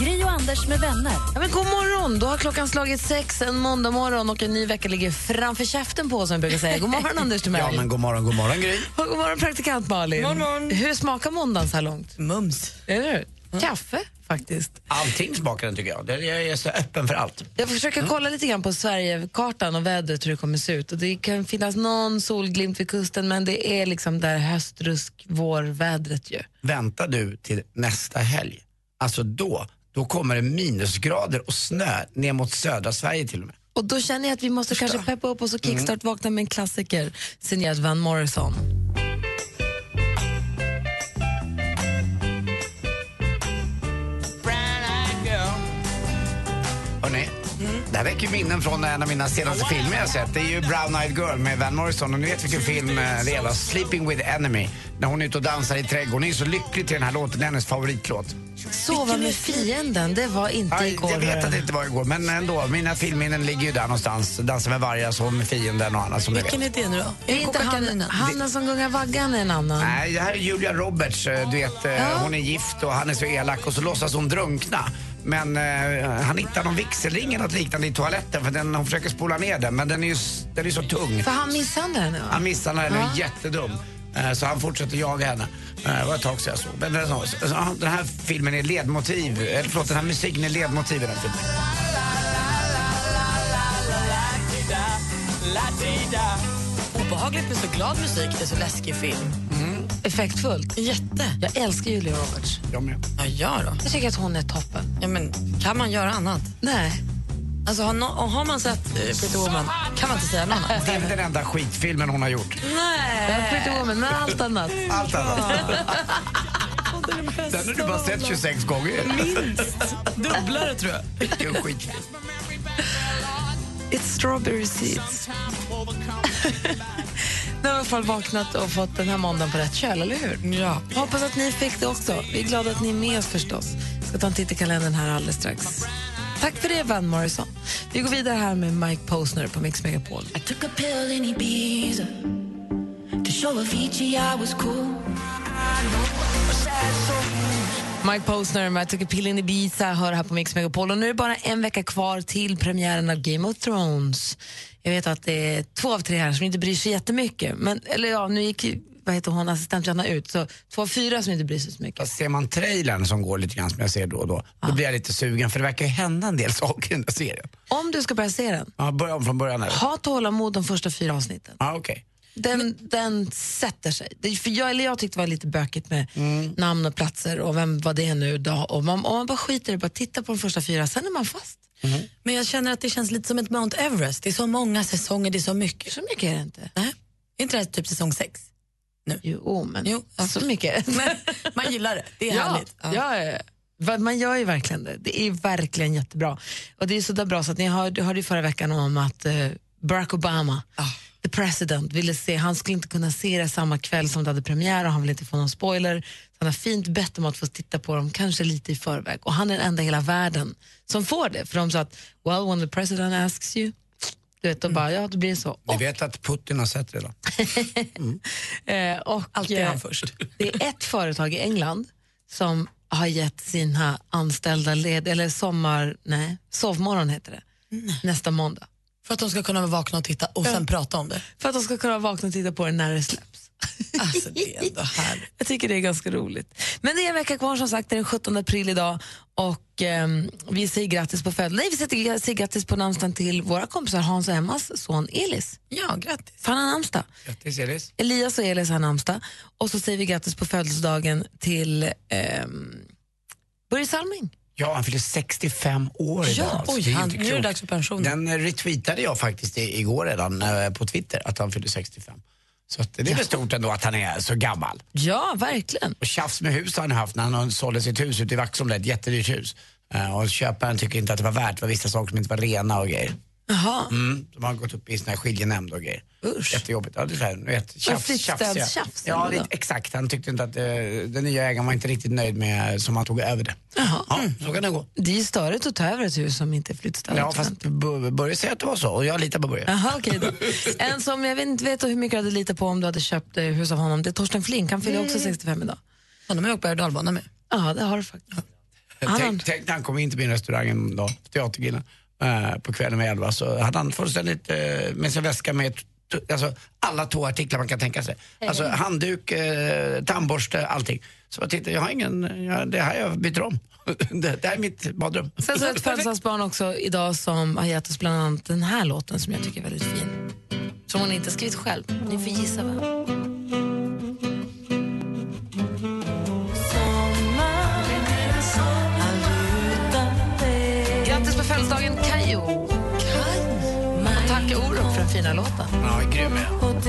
Gri och Anders med vänner. Ja, men god morgon! Då har klockan slagit sex en måndag morgon och en ny vecka ligger framför käften på som vi brukar säga. God morgon Anders Timell. Ja, men god morgon, god morgon Gry. Och god morgon praktikant Malin. morgon. Hur smakar måndagen så här långt? Mums. Eller hur? Kaffe faktiskt. Allting smakar den tycker jag. Jag är så öppen för allt. Jag försöker kolla lite grann på Sverigekartan och vädret hur det kommer se ut. Och det kan finnas någon solglimt vid kusten men det är liksom där höstrusk, vårvädret ju. Vänta du till nästa helg. Alltså då, då kommer det minusgrader och snö ner mot södra Sverige till och med. Och då känner jag att vi måste kanske peppa upp oss och kickstart-vakna med en klassiker signerat Van Morrison. Här väcker ju minnen från en av mina senaste filmer jag sett. Det är ju Brown Eyed Girl med Van Morrison. Och ni vet vilken film eh, det är va? Sleeping with Enemy. När hon är ute och dansar i trädgården. Hon är så lycklig till den här låten. Det är hennes favoritlåt. Sova med fienden, det var inte Ja, igår. jag vet att det inte var igår, men ändå. Mina filmminnen ligger ju där någonstans. Dansa med vargar, sov med fienden och annat som ni vet. Vilken är det nu då? Det är inte han? Hanna som gungar vaggan är en annan. Nej, det här är Julia Roberts. eh, Du vet, eh, hon är gift och han är så elak och så låtsas hon drunkna. Men eh, han hittar någon vigselring eller något liknande i toaletten för den, hon försöker spola ner den men den är ju den är så tung. För han misshandlar henne va? Han misshandlar henne och är jättedum. Eh, Så han fortsätter jaga henne. Eh, Det var ett tag sedan jag såg. Men den, så- så- den här filmen är ledmotiv, eller förlåt den här musiken är ledmotiv i den filmen. Obehagligt med så glad musik, det är så läskig film. Effektfullt. Jätte. Jag älskar Julia Roberts. Jag med. Ja, ja då. Jag tycker att hon är toppen. Ja, men kan man göra annat? Nej. Alltså, har, no har man sett uh, Pretty Woman kan man inte säga något annat. Det är den enda skitfilmen hon har gjort. Ja, Pretty Woman, men allt annat. Allt annat. Den har du bara sett 26 gånger. Dubblare tror jag. Vilken skitfilm. It's strawberry seeds. Nu har vi i alla fall vaknat och fått den här måndagen på rätt köl, eller hur? Ja. Hoppas att ni fick det också. Vi är glada att ni är med oss förstås. Ska ta en titt i kalendern här alldeles strax. Tack för det, Van Morrison. Vi går vidare här med Mike Posner på Mix Megapol. I took a pill in Ibiza to show Avicii I was cool. Mike Posner med I took a pill in Ibiza hör här på Mix Megapol. Och nu är det bara en vecka kvar till premiären av Game of Thrones. Jag vet att det är två av tre här som inte bryr sig jättemycket. Men, eller ja, nu gick vad heter hon, assistent Johanna ut. Så två av fyra som inte bryr sig så mycket. Fast ser man trailern som går lite grann som jag ser då och då, då blir jag lite sugen för det verkar ju hända en del saker i den där serien. Om du ska börja se den, Ja, börja om från början eller? ha tålamod de första fyra avsnitten. Ja, okej. Den, den sätter sig. Det, för jag, eller jag tyckte det var lite bökigt med namn och platser och vem var det nu då? Och man, om man bara skiter i det, bara titta på de första fyra, sen är man fast. Men jag känner att det känns lite som ett Mount Everest. Det är så många säsonger, det är så mycket. Så mycket är det inte. Nej. Är inte det här typ säsong sex? Jo, men Jo, ja. så mycket. Man gillar det, det är ja, härligt. ja. Ja, Man gör ju verkligen det. Det är verkligen jättebra. Och det är så där bra så att ni hörde, hörde förra veckan om att eh, Barack Obama, the president, ville se, han skulle inte kunna se det samma kväll som det hade premiär och han ville inte få någon spoiler. Han har fint bett om att få titta på dem, kanske lite i förväg. Och han är den enda i hela världen som får det. För de sa att, well, when the president asks you, du vet, då bara, ja, då blir det så. Vi vet att Putin har sett redan. Eh, och, Alltid han eh, först. Det är ett företag i England som har gett sina anställda led, eller sommar, nej, sovmorgon heter det, nästa måndag. För att de ska kunna vakna och titta och sen prata om det. För att de ska kunna vakna och titta på det när det släpps. Alltså det är ändå härligt. Jag tycker det är ganska roligt. Men det är en vecka kvar som sagt, det är den 17 april idag och ehm, vi säger grattis på födelsedagen. Nej, vi säger, säger grattis på namnsdagen till våra kompisar Hans och Emmas son Elis. Ja, grattis. För han har namnsdag. Grattis Elis. Elias och Elis har namnsdag. Och så säger vi grattis på födelsedagen till ehm, Börje Salming. Ja, han fyller 65 år idag. Ja, alltså. oj, Det är han, nu är det dags för pension. Den eh, retweetade jag faktiskt i, igår redan eh, på Twitter, att han fyller 65. Så det är väl stort ändå att han är så gammal. Ja, verkligen. Och tjafs med hus har han haft när han sålde sitt hus ute i Vaxholm, ett jättedyrt hus. Eh, och köparen tycker inte att det var värt, det var vissa saker som inte var rena och grejer. Jaha. Mm, de har gått upp i sån här skiljenämnd och grejer. Usch. Jättejobbigt. Ja, det är så här, du vet, tjafs, tjafsiga. Ja, lite, vadå? exakt. Han tyckte inte att eh, den nya ägaren var inte riktigt nöjd med som han tog över det. Jaha. Ja, så kan det gå. Det är ju störigt att ta över ett hus som inte är flyttställt. Ja, fast Börje säger att det var så och jag litar på Börje. Jaha, då. En som jag vet inte vet hur mycket du hade litat på om du hade köpt eh, hus av honom, det är Torsten Flink. Han fyller också 65 idag. Honom har jag åkt berg och dalbana med. Ja, det har du faktiskt. Han- Tänk, tänk han kom in till min restaurang en dag, Teatergrillen, eh, på kvällen med elva så hade han fullständigt eh, med sin väska med alltså, alla toartiklar man kan tänka sig. Alltså handduk, eh, tandborste, allting. Så jag tänkte, jag har ingen, jag, det här jag byter om. det, det här är mitt badrum. Sen så det ett födelsedagsbarn också idag som har gett oss bland annat den här låten som jag tycker är väldigt fin. Som hon inte har skrivit själv. Ni får gissa vem. Tacka Orup för den fina låten. Ja, grym är jag.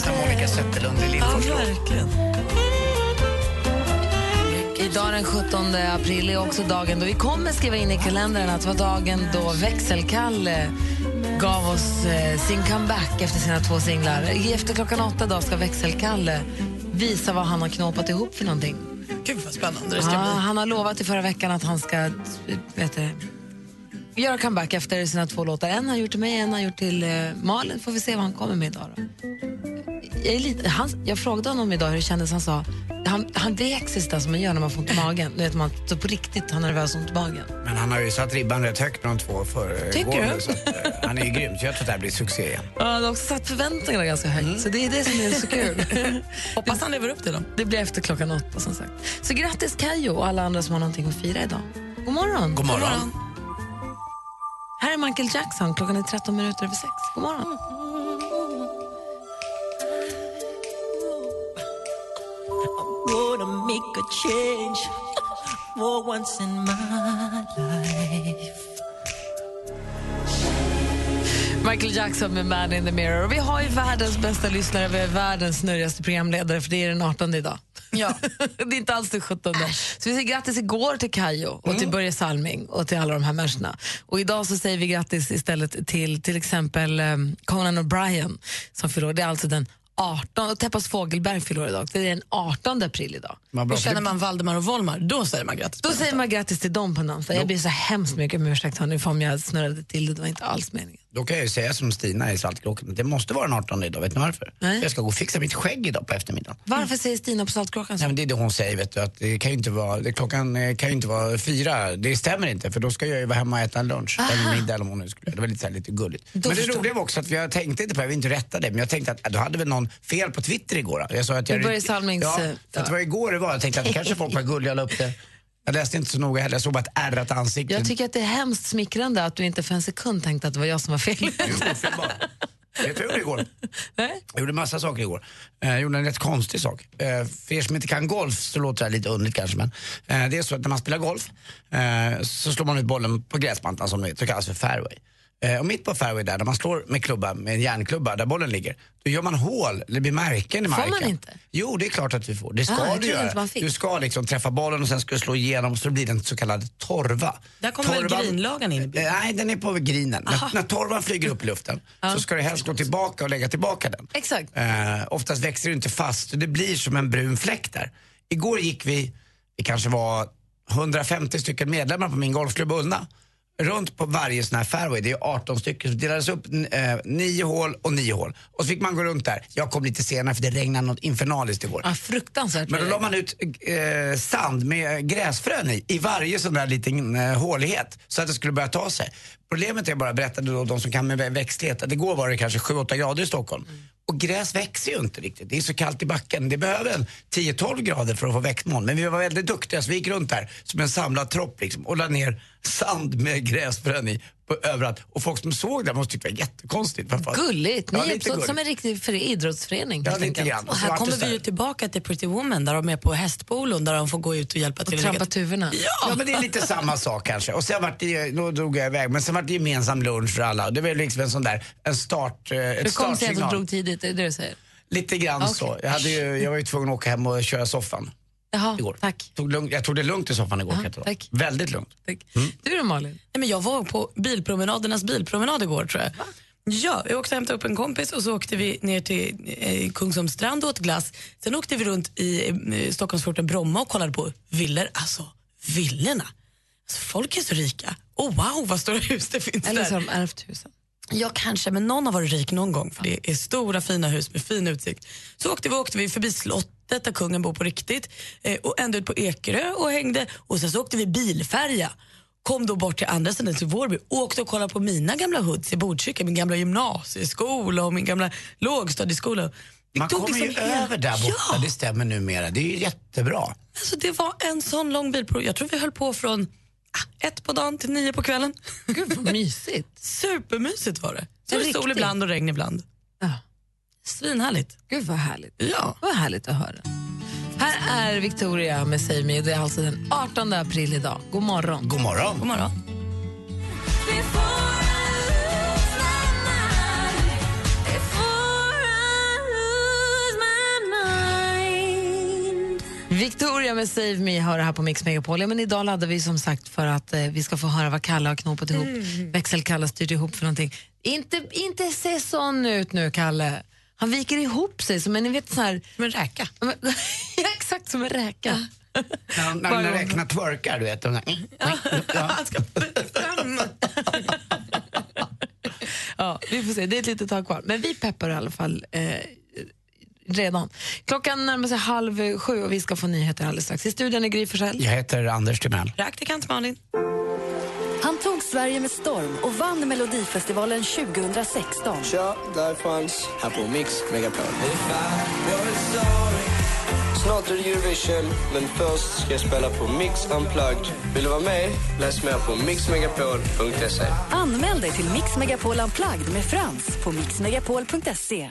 Som Monica Zetterlund i Lindfors. Idag den 17 april är också dagen då vi kommer skriva in i kalendern att det var dagen då Växelkalle gav oss eh, sin comeback efter sina två singlar. Efter klockan åtta idag ska Växelkalle visa vad han har knåpat ihop för någonting. Gud vad spännande det ska Ja, bli. han har lovat i förra veckan att han ska vet du, göra comeback efter sina två låtar. En har gjort till mig, en har gjort till eh, Malin. Får vi se vad han kommer med idag. Då. Jag, är lite, han, jag frågade honom idag hur det kändes. Han sa han, han vek sig sådär som man gör när man får ont i magen. Nu vet man så på riktigt han har nervös ont i magen. Men han har ju satt ribban rätt högt med de två föregående. Tycker du? Att, eh, han är ju grym, jag tror att det här blir succé igen. Ja, han har också satt förväntningarna ganska högt. Så det är det som är så kul. Hoppas han lever upp till dem. Det blir efter klockan åtta som sagt. Så grattis Kajo och alla andra som har någonting att fira idag. God morgon. God morgon. Här är Michael Jackson. Klockan är 13 minuter över sex. God morgon. Michael Jackson med Man in the Mirror. Och vi har ju världens bästa lyssnare, vi är världens snurrigaste programledare för det är den 18 idag. Ja. det är inte alls den 17. Så vi säger grattis igår till Kajo och till Börje Salming och till alla de här människorna. Och idag så säger vi grattis istället till till exempel um, Conan O'Brien som fyller år. Det är alltså den 18, och Teppas Fågelberg fyller idag. Det är den 18 april idag. Bra, Och känner man Valdemar och Volmar, då säger man grattis. Då säger man grattis till dem på namnsdag. Jag ber så hemskt mycket om ursäkt för om jag snurrade till det. Det var inte alls meningen. Då kan jag ju säga som Stina i Saltkråkan, det måste vara den 18 idag, vet ni varför? Nej. Jag ska gå och fixa mitt skägg idag på eftermiddagen. Varför säger Stina på Saltkråkan så? Nej, men det är det hon säger, vet du, att det kan ju inte vara, det, klockan eh, kan ju inte vara fyra. Det stämmer inte, för då ska jag ju vara hemma och äta en lunch. Eller middag eller vad hon skulle Det var lite, så här, lite gulligt. Då men det roliga var också att jag tänkte inte på jag vill inte rätta det, men jag tänkte att äh, då hade väl någon fel på Twitter igår. Jag sa att jag, Det Börje Salmings, Ja, eh, för att det var igår det var. Jag tänkte att kanske folk var gulliga och la upp det. Jag läste inte så noga heller, jag såg bara ett ärrat ansikte. Jag tycker att det är hemskt smickrande att du inte för en sekund tänkte att det var jag som var fel. Vet du vad jag gjorde igår? Nej? Jag gjorde massa saker igår. Eh, Jag gjorde en rätt konstig sak. Eh, För er som inte kan golf så låter det här lite underligt kanske men eh, det är så att när man spelar golf så slår man ut bollen på gräsmattan som ni vet, det kallas för fairway. Eh, Och mitt på fairway där, där man slår med klubba, med en järnklubba där bollen ligger, då gör man hål, det blir märken i Får marken. man inte? Jo, det är klart att du får. Det ska Ah, du göra. Du ska liksom träffa bollen och sen ska du slå igenom så blir det en så kallad torva. Där kommer väl Torvan- grinlagan in i bilden? Eh, Nej, den är på grinen. När, när torvan flyger upp i luften så ska du helst gå tillbaka och lägga tillbaka den. Exakt. Eh, oftast växer det inte fast det blir som en brun fläck där. Igår gick vi, det kanske var 150 stycken medlemmar på min golfklubb Ullna. Runt på varje sån här fairway, det är 18 stycken, så delades upp eh, nio hål och nio hål. Och så fick man gå runt där. Jag kom lite senare för det regnade något infernaliskt igår. Ja, fruktansvärt. Men då la man ut eh, sand med gräsfrön i, i varje sån där liten eh, hålighet så att det skulle börja ta sig. Problemet är bara, berättade då de som kan med vä- växtlighet, att igår var det kanske 7-8 grader i Stockholm. Och gräs växer ju inte riktigt, det är så kallt i backen. Det behöver en 10-12 grader för att få växtmån. Men vi var väldigt duktiga så vi gick runt där som en samlad tropp liksom, och la ner sand med gräsfrön i på, överallt. Och folk som såg det måste tycka det var jättekonstigt. Varför? Gulligt. Ni Ja, som en riktig för idrottsförening. Ja, lite grann. Och här det kommer vi ju tillbaka till Pretty Woman där de är på hästpolon där de får gå ut och hjälpa till. Och trampa tuvorna. Ja, men det är lite samma sak kanske. Och sen vart det, då drog jag iväg, men sen vart det gemensam lunch för alla. Det var liksom en sån där, en start, ett Du kom startsignal. drog tidigt, det är det du säger? Lite grann Okej. så. Jag, hade ju, jag var ju tvungen att åka hem och köra soffan. Jaha, igår. tack. Tog lugnt, jag tog det lugnt i soffan igår. Ja, kan jag tala om. tack. Väldigt lugnt. tack. Du då Malin? Nej, men jag var på bilpromenadernas bilpromenad igår tror jag. Ja, jag åkte och hämtade upp en kompis och så åkte vi ner till eh, Kungsholms strand och åt glass. Sen åkte vi runt i eh, Stockholmsforten Bromma och kollade på villor. Alltså, villorna. Alltså, folk är så rika. Oh, wow, vad stora hus det finns Eller där. så har de ärvt husen. Ja, kanske, men någon har varit rik någon gång för det är stora fina hus med fin utsikt. Så åkte vi, åkte vi förbi slottet där kungen bor på riktigt eh, och ända ut på Ekerö och hängde och sen så åkte vi bilfärja. Kom då bort till andra sidan till Vårby åkte och kollade på mina gamla hoods i Botkyrka, min gamla gymnasieskola och min gamla lågstadieskola. Vi Man kommer ju liksom hela- över där borta, Ja. det stämmer numera. Det är ju jättebra. Alltså, det var en sån lång bilprov. Jag tror vi höll på från ah, ett på dagen till nio på kvällen. Gud vad mysigt. Supermysigt var det. Så En det sol ibland och regn ibland. Svinhärligt. Gud vad härligt. Ja. Vad härligt att höra. Här är Victoria med Save Me. Det är alltså den 18 april idag. God morgon. God morgon. God morgon. Victoria med Save Me har det här på Mix Megapol. Ja, men idag laddar vi som sagt för att eh, vi ska få höra vad Kalle har knåpat ihop. Växelkalle har styrt ihop för någonting. Inte, inte se sån ut nu, Kalle. Han viker ihop sig som en, ni vet, sån här... Som en räka. ja, exakt som en räka. När, när, när räknar twerkar, du vet. De där, Han ska fram. Ja, vi får se. Det är ett litet tag kvar. Men vi peppar i alla fall eh, redan. Klockan närmar sig halv sju och vi ska få nyheter alldeles strax. I studion är Gry Forssell. Jag heter Anders Timell. Praktikant Malin. Han tog Sverige med storm och vann Melodifestivalen 2016. Tja, där fanns här på Mix Megapol. Snart är det Eurovision, men först ska jag spela på Mix Unplugged. Vill du vara med? Läs mer på mixmegapol.se. Anmäl dig till Mix Megapol Unplugged med Frans på mixmegapol.se.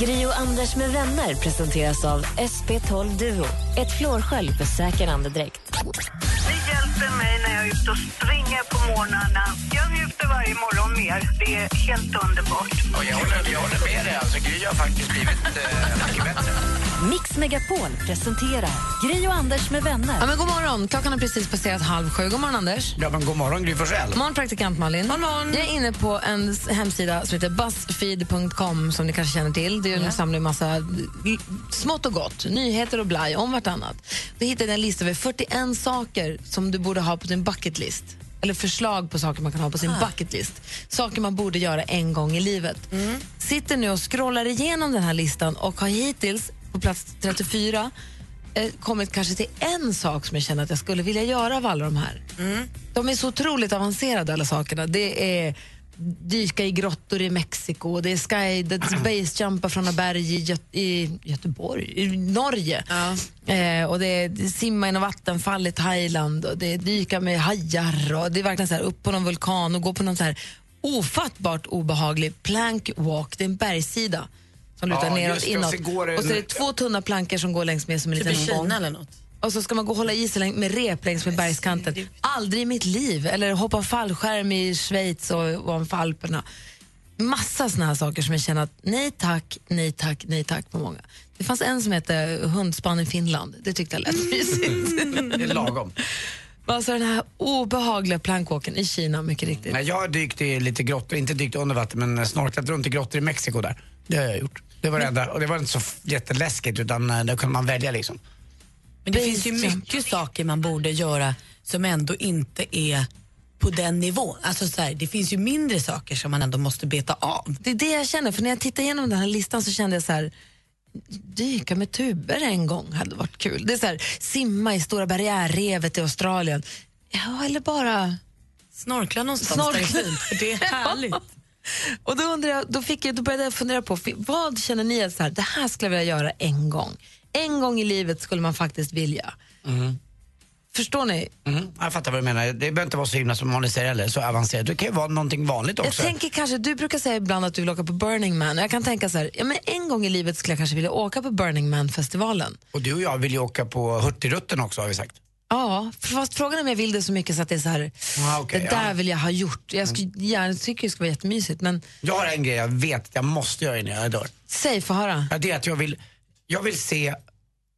Gri och Anders med vänner presenteras av SP12 Duo. Ett flårskölj för säker andedräkt. Det hjälper mig när jag är ute och springer på morgnarna. Jag njuter varje morgon mer. Det är helt underbart. Och jag, håller, jag håller med dig. Alltså, Gry har faktiskt blivit eh, mycket bättre. Mix Megapol presenterar Gri och Anders med vänner. Ja, men god morgon. Klockan har precis passerat halv sju. God morgon, Anders. Ja, men god morgon, Gry Forssell. God morgon, praktikant Malin. Jag är inne på en hemsida som heter buzzfeed.com som ni kanske känner till. Det är en samling massa smått och gott, nyheter och blaj om vartannat. Då hittade jag en lista över 41 saker som du borde ha på din bucket list. Eller förslag på saker man kan ha på sin bucket list. Saker man borde göra en gång i livet. Sitter nu och scrollar igenom den här listan och har hittills på plats 34 eh, kommit kanske till en sak som jag känner att jag skulle vilja göra av alla de här. De är så otroligt avancerade alla sakerna. Det är dyka i grottor i Mexiko, det är sky, det är basejumpa från berg i, Gö- i Göteborg, i Norge. Eh, och det är simma i något vattenfall i Thailand och det är dyka med hajar och det är verkligen så här upp på någon vulkan och gå på någon så här ofattbart obehaglig plank walk. Det är en bergssida som lutar Ja, neråt det. Och inåt. så det- Och så är det två tunna plankor som går längs med som en Typ liten gång. Kina eller något. Och så ska man gå och hålla i sig med rep längs med bergskanten. Aldrig i mitt liv. Eller hoppa fallskärm i Schweiz och ovanför Alperna. Massa såna här saker som jag känner att nej tack, nej tack, nej tack på många. Det fanns en som hette hundspann i Finland. Det tyckte jag lät mysigt. Det är lagom. alltså den här obehagliga plankwalken i Kina, mycket riktigt. Nej, jag har dykt i lite grottor, inte dykt under vatten men snorklat runt i grottor i Mexiko där. Det har jag gjort. Det var det enda. Och det var inte så jätteläskigt utan eh, där kunde man välja liksom. Men det finns ju mycket saker man borde göra som ändå inte är på den nivån. Alltså så här, det finns ju mindre saker som man ändå måste beta av. Det är det jag känner, för när jag tittar igenom den här listan så kände jag så här dyka med tuber en gång hade varit kul. Det är så här, simma i Stora barriärrevet i Australien. Ja, eller bara... Snorkla någonstans där det är Snorkla. fint, för det är härligt. Och då, undrar jag, då, fick jag, då började jag fundera på, vad känner ni att så här, det här skulle jag vilja göra en gång? En gång i livet skulle man faktiskt vilja. Förstår ni? Mm, jag fattar vad du menar. Det behöver inte vara så himla som Molly säger eller så avancerat. Det kan ju vara någonting vanligt Jag också. tänker kanske, du brukar säga ibland att du vill åka på Burning Man. Jag kan tänka så här, ja, men en gång i livet skulle jag kanske vilja åka på Burning Man-festivalen. Och du och jag vill ju åka på Hurtigruten också har vi sagt. Ja, fast frågan är om jag vill det så mycket så att det är så här, Ah, okej, det där ja. vill jag ha gjort. Jag skulle, gärna tycker det ska vara jättemysigt, men Jag har en grej jag vet att jag måste göra innan jag dör. säg, få höra. Ja, det är att jag vill, jag vill se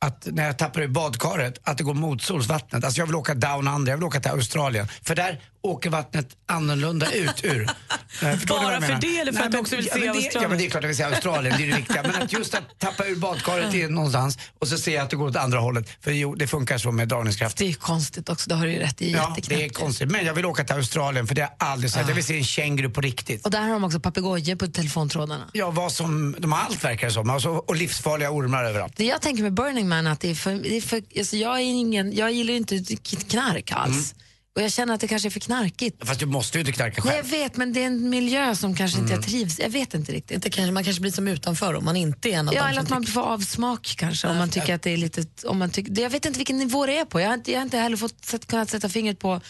att när jag tappar ur badkaret, att det går motsolsvattnet. Alltså jag vill åka down under, jag vill åka till Australien. För där åker vattnet annorlunda ut ur. Eh, Bara för det eller för Nej, att du också vill ja, se det, Australien? Ja men det är klart jag vill se Australien, det är det viktiga. Men att just att tappa ur badkaret är någonstans och så ser jag att det går åt andra hållet. För jo, det funkar så med dragningskraft. Det är ju konstigt också, det har du ju rätt i. Ja, det är konstigt. Men jag vill åka till Australien för det har jag aldrig sett. Jag vill se en känguru på riktigt. Och där har de också papegojor på telefontrådarna. Ja, vad som, de har allt verkar det som. Alltså, och livsfarliga ormar överallt. Det jag tänker med Burning Man att det är för, det är för alltså jag, är ingen, jag gillar ju inte knark alls. Och jag känner att det kanske är för knarkigt. Fast du måste ju inte knarka Nej, själv. jag vet, men det är en miljö som kanske inte jag trivs Jag vet inte riktigt. Det kanske, man kanske blir som utanför om man inte är en av Ja, dem eller att man får avsmak kanske om man tycker att det är lite... Om man tycker, jag vet inte vilken nivå det är på. Jag har inte, jag har inte heller fått, kunnat sätta fingret på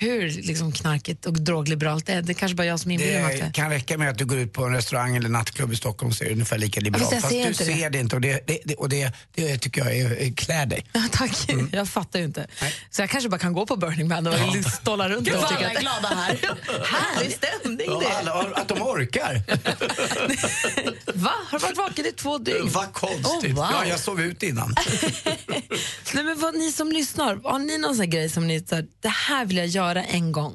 hur liksom, knarkigt och drogliberalt det är. Det är kanske bara jag som inbillar mig Det kan räcka med att du går ut på en restaurang eller nattklubb i Stockholm så är det ungefär lika liberalt. fast jag ser du inte ser det inte och det, det, och det, det tycker jag är, är klär dig. Ja, tack. Mm. Jag fattar ju inte. Så jag kanske bara kan gå på Burning Man och ja. stolla runt Gud vad alla är att glada här. härlig stämning Ja, det. alla, att de orkar. Va? Har du varit vaken i två dygn? Vad konstigt. Oh, wow. ja, jag sov ut innan. Nej, men vad, ni som lyssnar, har ni någon sån här grej som ni så här, det här vill jag göra en gång?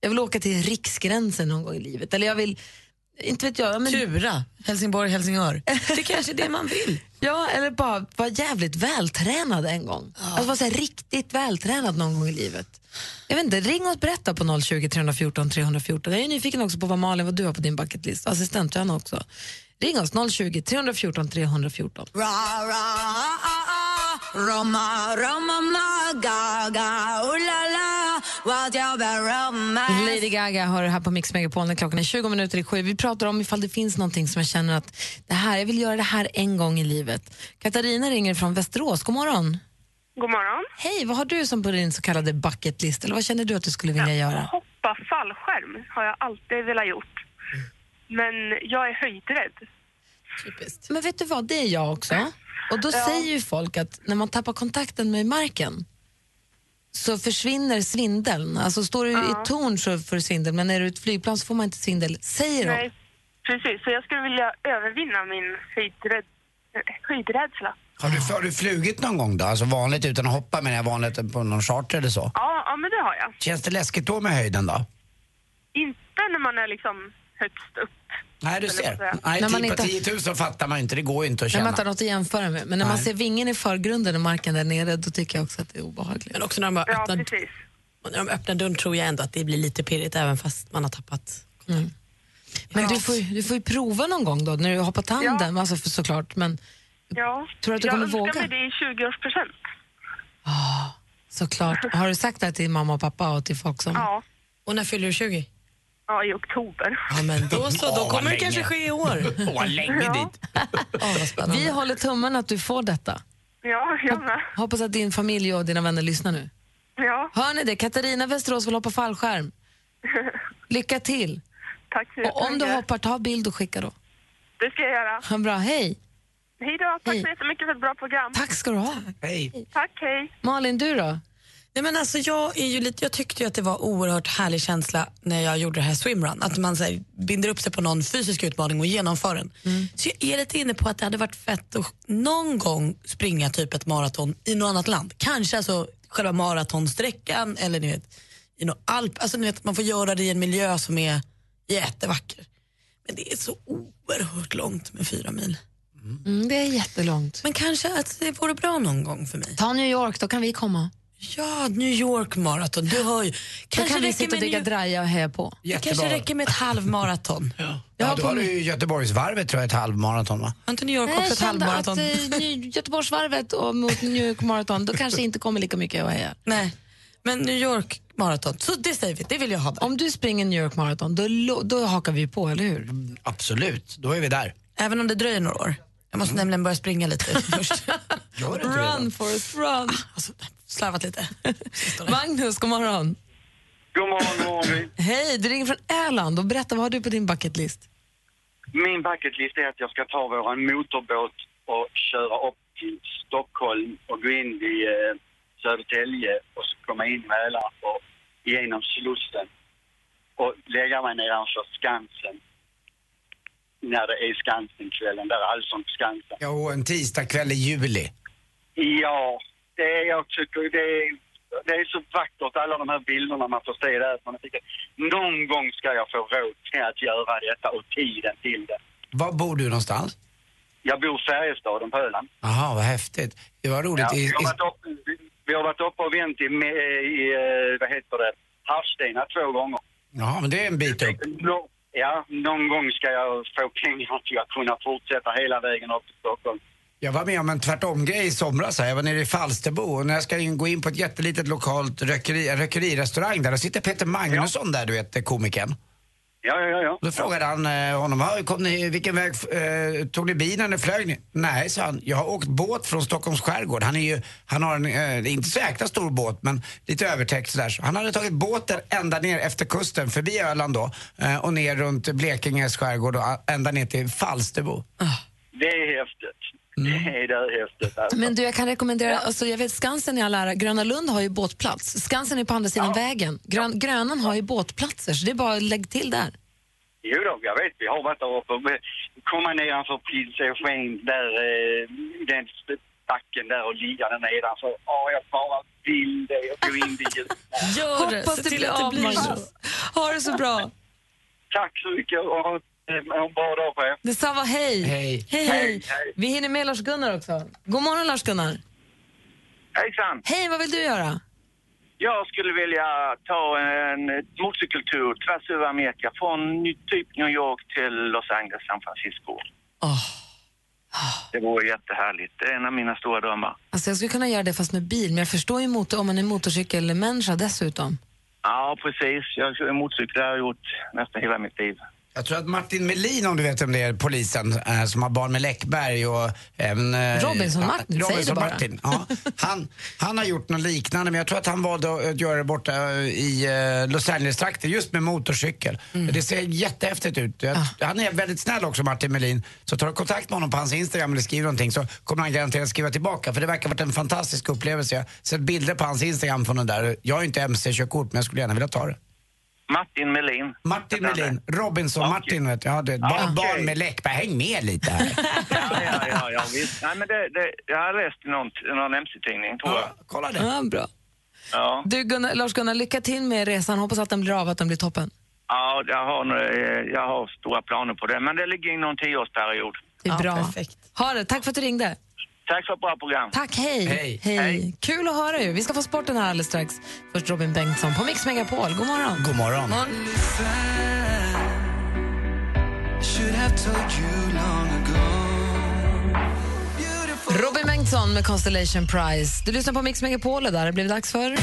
Jag vill åka till riksgränsen någon gång i livet. Eller jag vill, inte vet jag. Men, Tura, Helsingborg, Helsingör. Det kanske är det man vill. ja, eller bara vara jävligt vältränad en gång. Alltså vara så här, riktigt vältränad någon gång i livet. Jag vet inte, ring och berätta på 020 314 314. Jag är nyfiken också på vad Malin, vad du har på din bucketlist. Assistent Johanna också. Ring oss 020 314 314. Lady Gaga har det här på Mix Megapol när klockan är 20 minuter i sju. Vi pratar om ifall det finns någonting som jag känner att det här, jag vill göra det här en gång i livet. Katarina ringer från Västerås. God morgon. God morgon. Hej, vad har du som på din så kallade bucket list? Eller vad känner du att du skulle vilja göra? Hoppa fallskärm har jag alltid velat gjort. Men jag är höjdrädd. Men vet du vad, det är jag också. Och då säger ju folk att när man tappar kontakten med marken så försvinner svindeln. Alltså står du i ett torn så får du svindel, men är du i ett flygplan så får man inte svindel, säger de. Nej, precis. Så jag skulle vilja övervinna min höjdrädsla. Har du, har du flugit någon gång då? Alltså vanligt utan att hoppa, men jag vanligt på någon charter eller så? Ja, ja, men det har jag. Känns det läskigt då med höjden då? Inte när man är liksom högst upp. Nej, du ser. jag? Nej, När man typ på inte- 10 000 fattar man inte, det går ju inte att När man känna. inte har något att jämföra med. Men när man Nej. ser vingen i förgrunden och marken där nere, då tycker jag också att det är obehagligt. Men också när de, bara Ja, öppnar, precis. när de öppnar dörren tror jag ändå att det blir lite pirrigt även fast man har tappat Men du får, ju- du får ju prova någon gång då, när du hoppar tandem, alltså för, såklart. Men Ja. Tror du att du jag kommer önskar våga? mig det i 20-årspresent. såklart. Har du sagt det till mamma och pappa och till folk som... Ja. Och när fyller du 20? Ja, i oktober. Ja men då så, då kommer det kanske ske i år. Åh, vad länge Ja. dit. Åh, vad spännande. Vi håller tummen att du får detta. Ja, jag med. Hoppas att din familj och dina vänner lyssnar nu. Ja, Hör ni det? Katarina Västerås vill hoppa fallskärm. Lycka till! tack så Och om du jättemycket. hoppar, ta bild och skicka då. Det ska jag göra. Ha en bra, hej! Hej då. Tack Hej. så jättemycket för ett bra program. Tack ska du ha. Hej. Tack, hej. Malin, du då? Nej, men alltså, jag, är ju lite, jag tyckte att det var oerhört härlig känsla när jag gjorde det här swimrun. Att man så här, binder upp sig på någon fysisk utmaning och genomför den. Så jag är lite inne på att det hade varit fett att någon gång springa typ ett maraton i något annat land. Kanske alltså själva maratonsträckan eller ni vet, i någon alp. Alltså, ni vet, man får göra det i en miljö som är jättevacker. Men det är så oerhört långt med fyra mil. Mm, det är jättelångt. Men kanske att det vore bra någon gång för mig. Ta New York, då kan vi komma. Ja, New York maraton. Du hör ju. Kanske kan vi sitta och med dricka New- draja och heja på. Det Jättebra. kanske räcker med ett halvmaraton. Ja, har då har du ju Göteborgsvarvet tror jag, ett halvmaraton va? Har inte New York också jag ett kände att halvmaraton? eh, Ny- Göteborgsvarvet och mot New York Marathon, då kanske inte kommer lika mycket att heja. Nej, men New York maraton. Så det säger vi, det vill jag ha där. Om du springer New York Marathon, då, då hakar vi på, eller hur? Absolut, då är vi där. Även om det dröjer några år. Jag måste nämligen börja springa lite först. Run Forrest run! alltså, slarvat lite. Magnus, god morgon. God morgon, god morgon. Hej, du ringer från Öland och berätta, vad har du på din bucketlist? Min bucketlist är att jag ska ta våran motorbåt och köra upp till Stockholm och gå in vid eh, Södertälje och så komma in Mälaren och igenom Slussen och lägga mig nedanför Skansen när det är Skansenkvällen, där är Allsång på Skansen. Ja, och en tisdagkväll i juli. Ja, det är, jag tycker det är, det är så vackert alla de här bilderna man får se där. Man tycker, någon gång ska jag få råd till att göra detta och tiden till det. Var bor du någonstans? Jag bor i Färjestaden på Öland. Jaha, vad häftigt. Det var roligt. Ja, vi, har varit upp, vi har varit uppe och vänt i, i eh, vad heter det, Havsstena två gånger. ja, men det är en bit upp. Ja, någon gång ska jag få pengar till att kunna fortsätta hela vägen upp till Stockholm. Jag var med om en tvärtom-grej i somras. Här. Jag var nere i Falsterbo och när jag ska in, gå in på ett jättelitet lokalt rökeri, rökerirestaurang där, då sitter Peter Magnusson där, du vet, komikern. Ja, ja, ja. Då frågade han eh, honom, "Ja, kom ni, vilken väg eh, tog ni bilen eller flög ni? Nej, sa han, jag har åkt båt från Stockholms skärgård. Han, är ju, han har en, eh, inte så jäkla stor båt, men lite övertäckt sådär. Så han hade tagit båten ända ner efter kusten, förbi Öland då, eh, och ner runt Blekinges skärgård och ända ner till Falsterbo. Det är häftigt. Det är häftigt. Alltså. Men du, jag kan rekommendera, alltså jag vet Skansen i all ära, Gröna Lund har ju båtplats. Skansen är på andra sidan vägen. Grön, Grönan har ju båtplatser, så det är bara att lägga till där. Jo då, jag vet, vi har varit där uppe. Komma nedanför Pilsösken, där, eh, den backen där och ligga där nedanför. Ja, jag bara vill det. Jag går in dit. Gör det, Hoppas se det till blir att det av, blir så. Magnus. Ha det så bra. Tack så mycket och ha en bra dag på er. Detsamma, hej. Hej. Hej, hej. Vi hinner med Lars-Gunnar också. God morgon Lars-Gunnar. Hejsan! Hej, vad vill du göra? Jag skulle vilja ta en motorcykeltur tvärs över Amerika från typ New York till Los Angeles, San Francisco. Det vore jättehärligt. Det är en av mina stora drömmar. Alltså jag skulle kunna göra det fast med bil, men jag förstår ju motor, om man är motorcykelmänniska dessutom. Ja, precis. Jag kör motorcykel har jag gjort nästan hela mitt liv. Jag tror att Martin Melin, om du vet om det är, polisen, eh, som har barn med Läckberg och även... Eh, Robinson Martin, säg det Robinson. Martin, ja. han, han har gjort något liknande, men jag tror att han valde att göra det borta i eh, Los Angeles-trakten, just med motorcykel. Det ser jättehäftigt ut. Jag, Han är väldigt snäll också, Martin Melin. Så tar du kontakt med honom på hans Instagram eller skriver någonting så kommer han garanterat skriva tillbaka. För det verkar ha varit en fantastisk upplevelse. Jag har sett bilder på hans Instagram från den där. Jag har inte MC-körkort, men jag skulle gärna vilja ta det. Martin Melin. Martin Melin, Robinson Okej. Martin vet jag. Ja, det, Ja, barn, okej. barn med Läckberg, häng med lite här. Ja, ja, ja, ja visst. Nej, men det, det, jag har läst i någon, någon MC-tidning, tror jag. ja, kolla det. Ja, bra. Ja. Du Gunnar, Lars-Gunnar, lycka till med resan. Hoppas att den blir av, att den blir toppen. Ja, jag har, eh, jag har stora planer på det, men det ligger inom en tioårsperiod. Det är Ja, bra. perfekt. Ha det. Tack för att du ringde. Tack för ett bra program. Tack, hej. Hej. Hej. Kul att höra ju. Vi ska få sporten här alldeles strax. Först Robin Bengtsson på Mix Megapol. God morgon. God morgon. Robin Bengtsson med Constellation Prize. Du lyssnar på Mix Megapol och där det blivit dags för...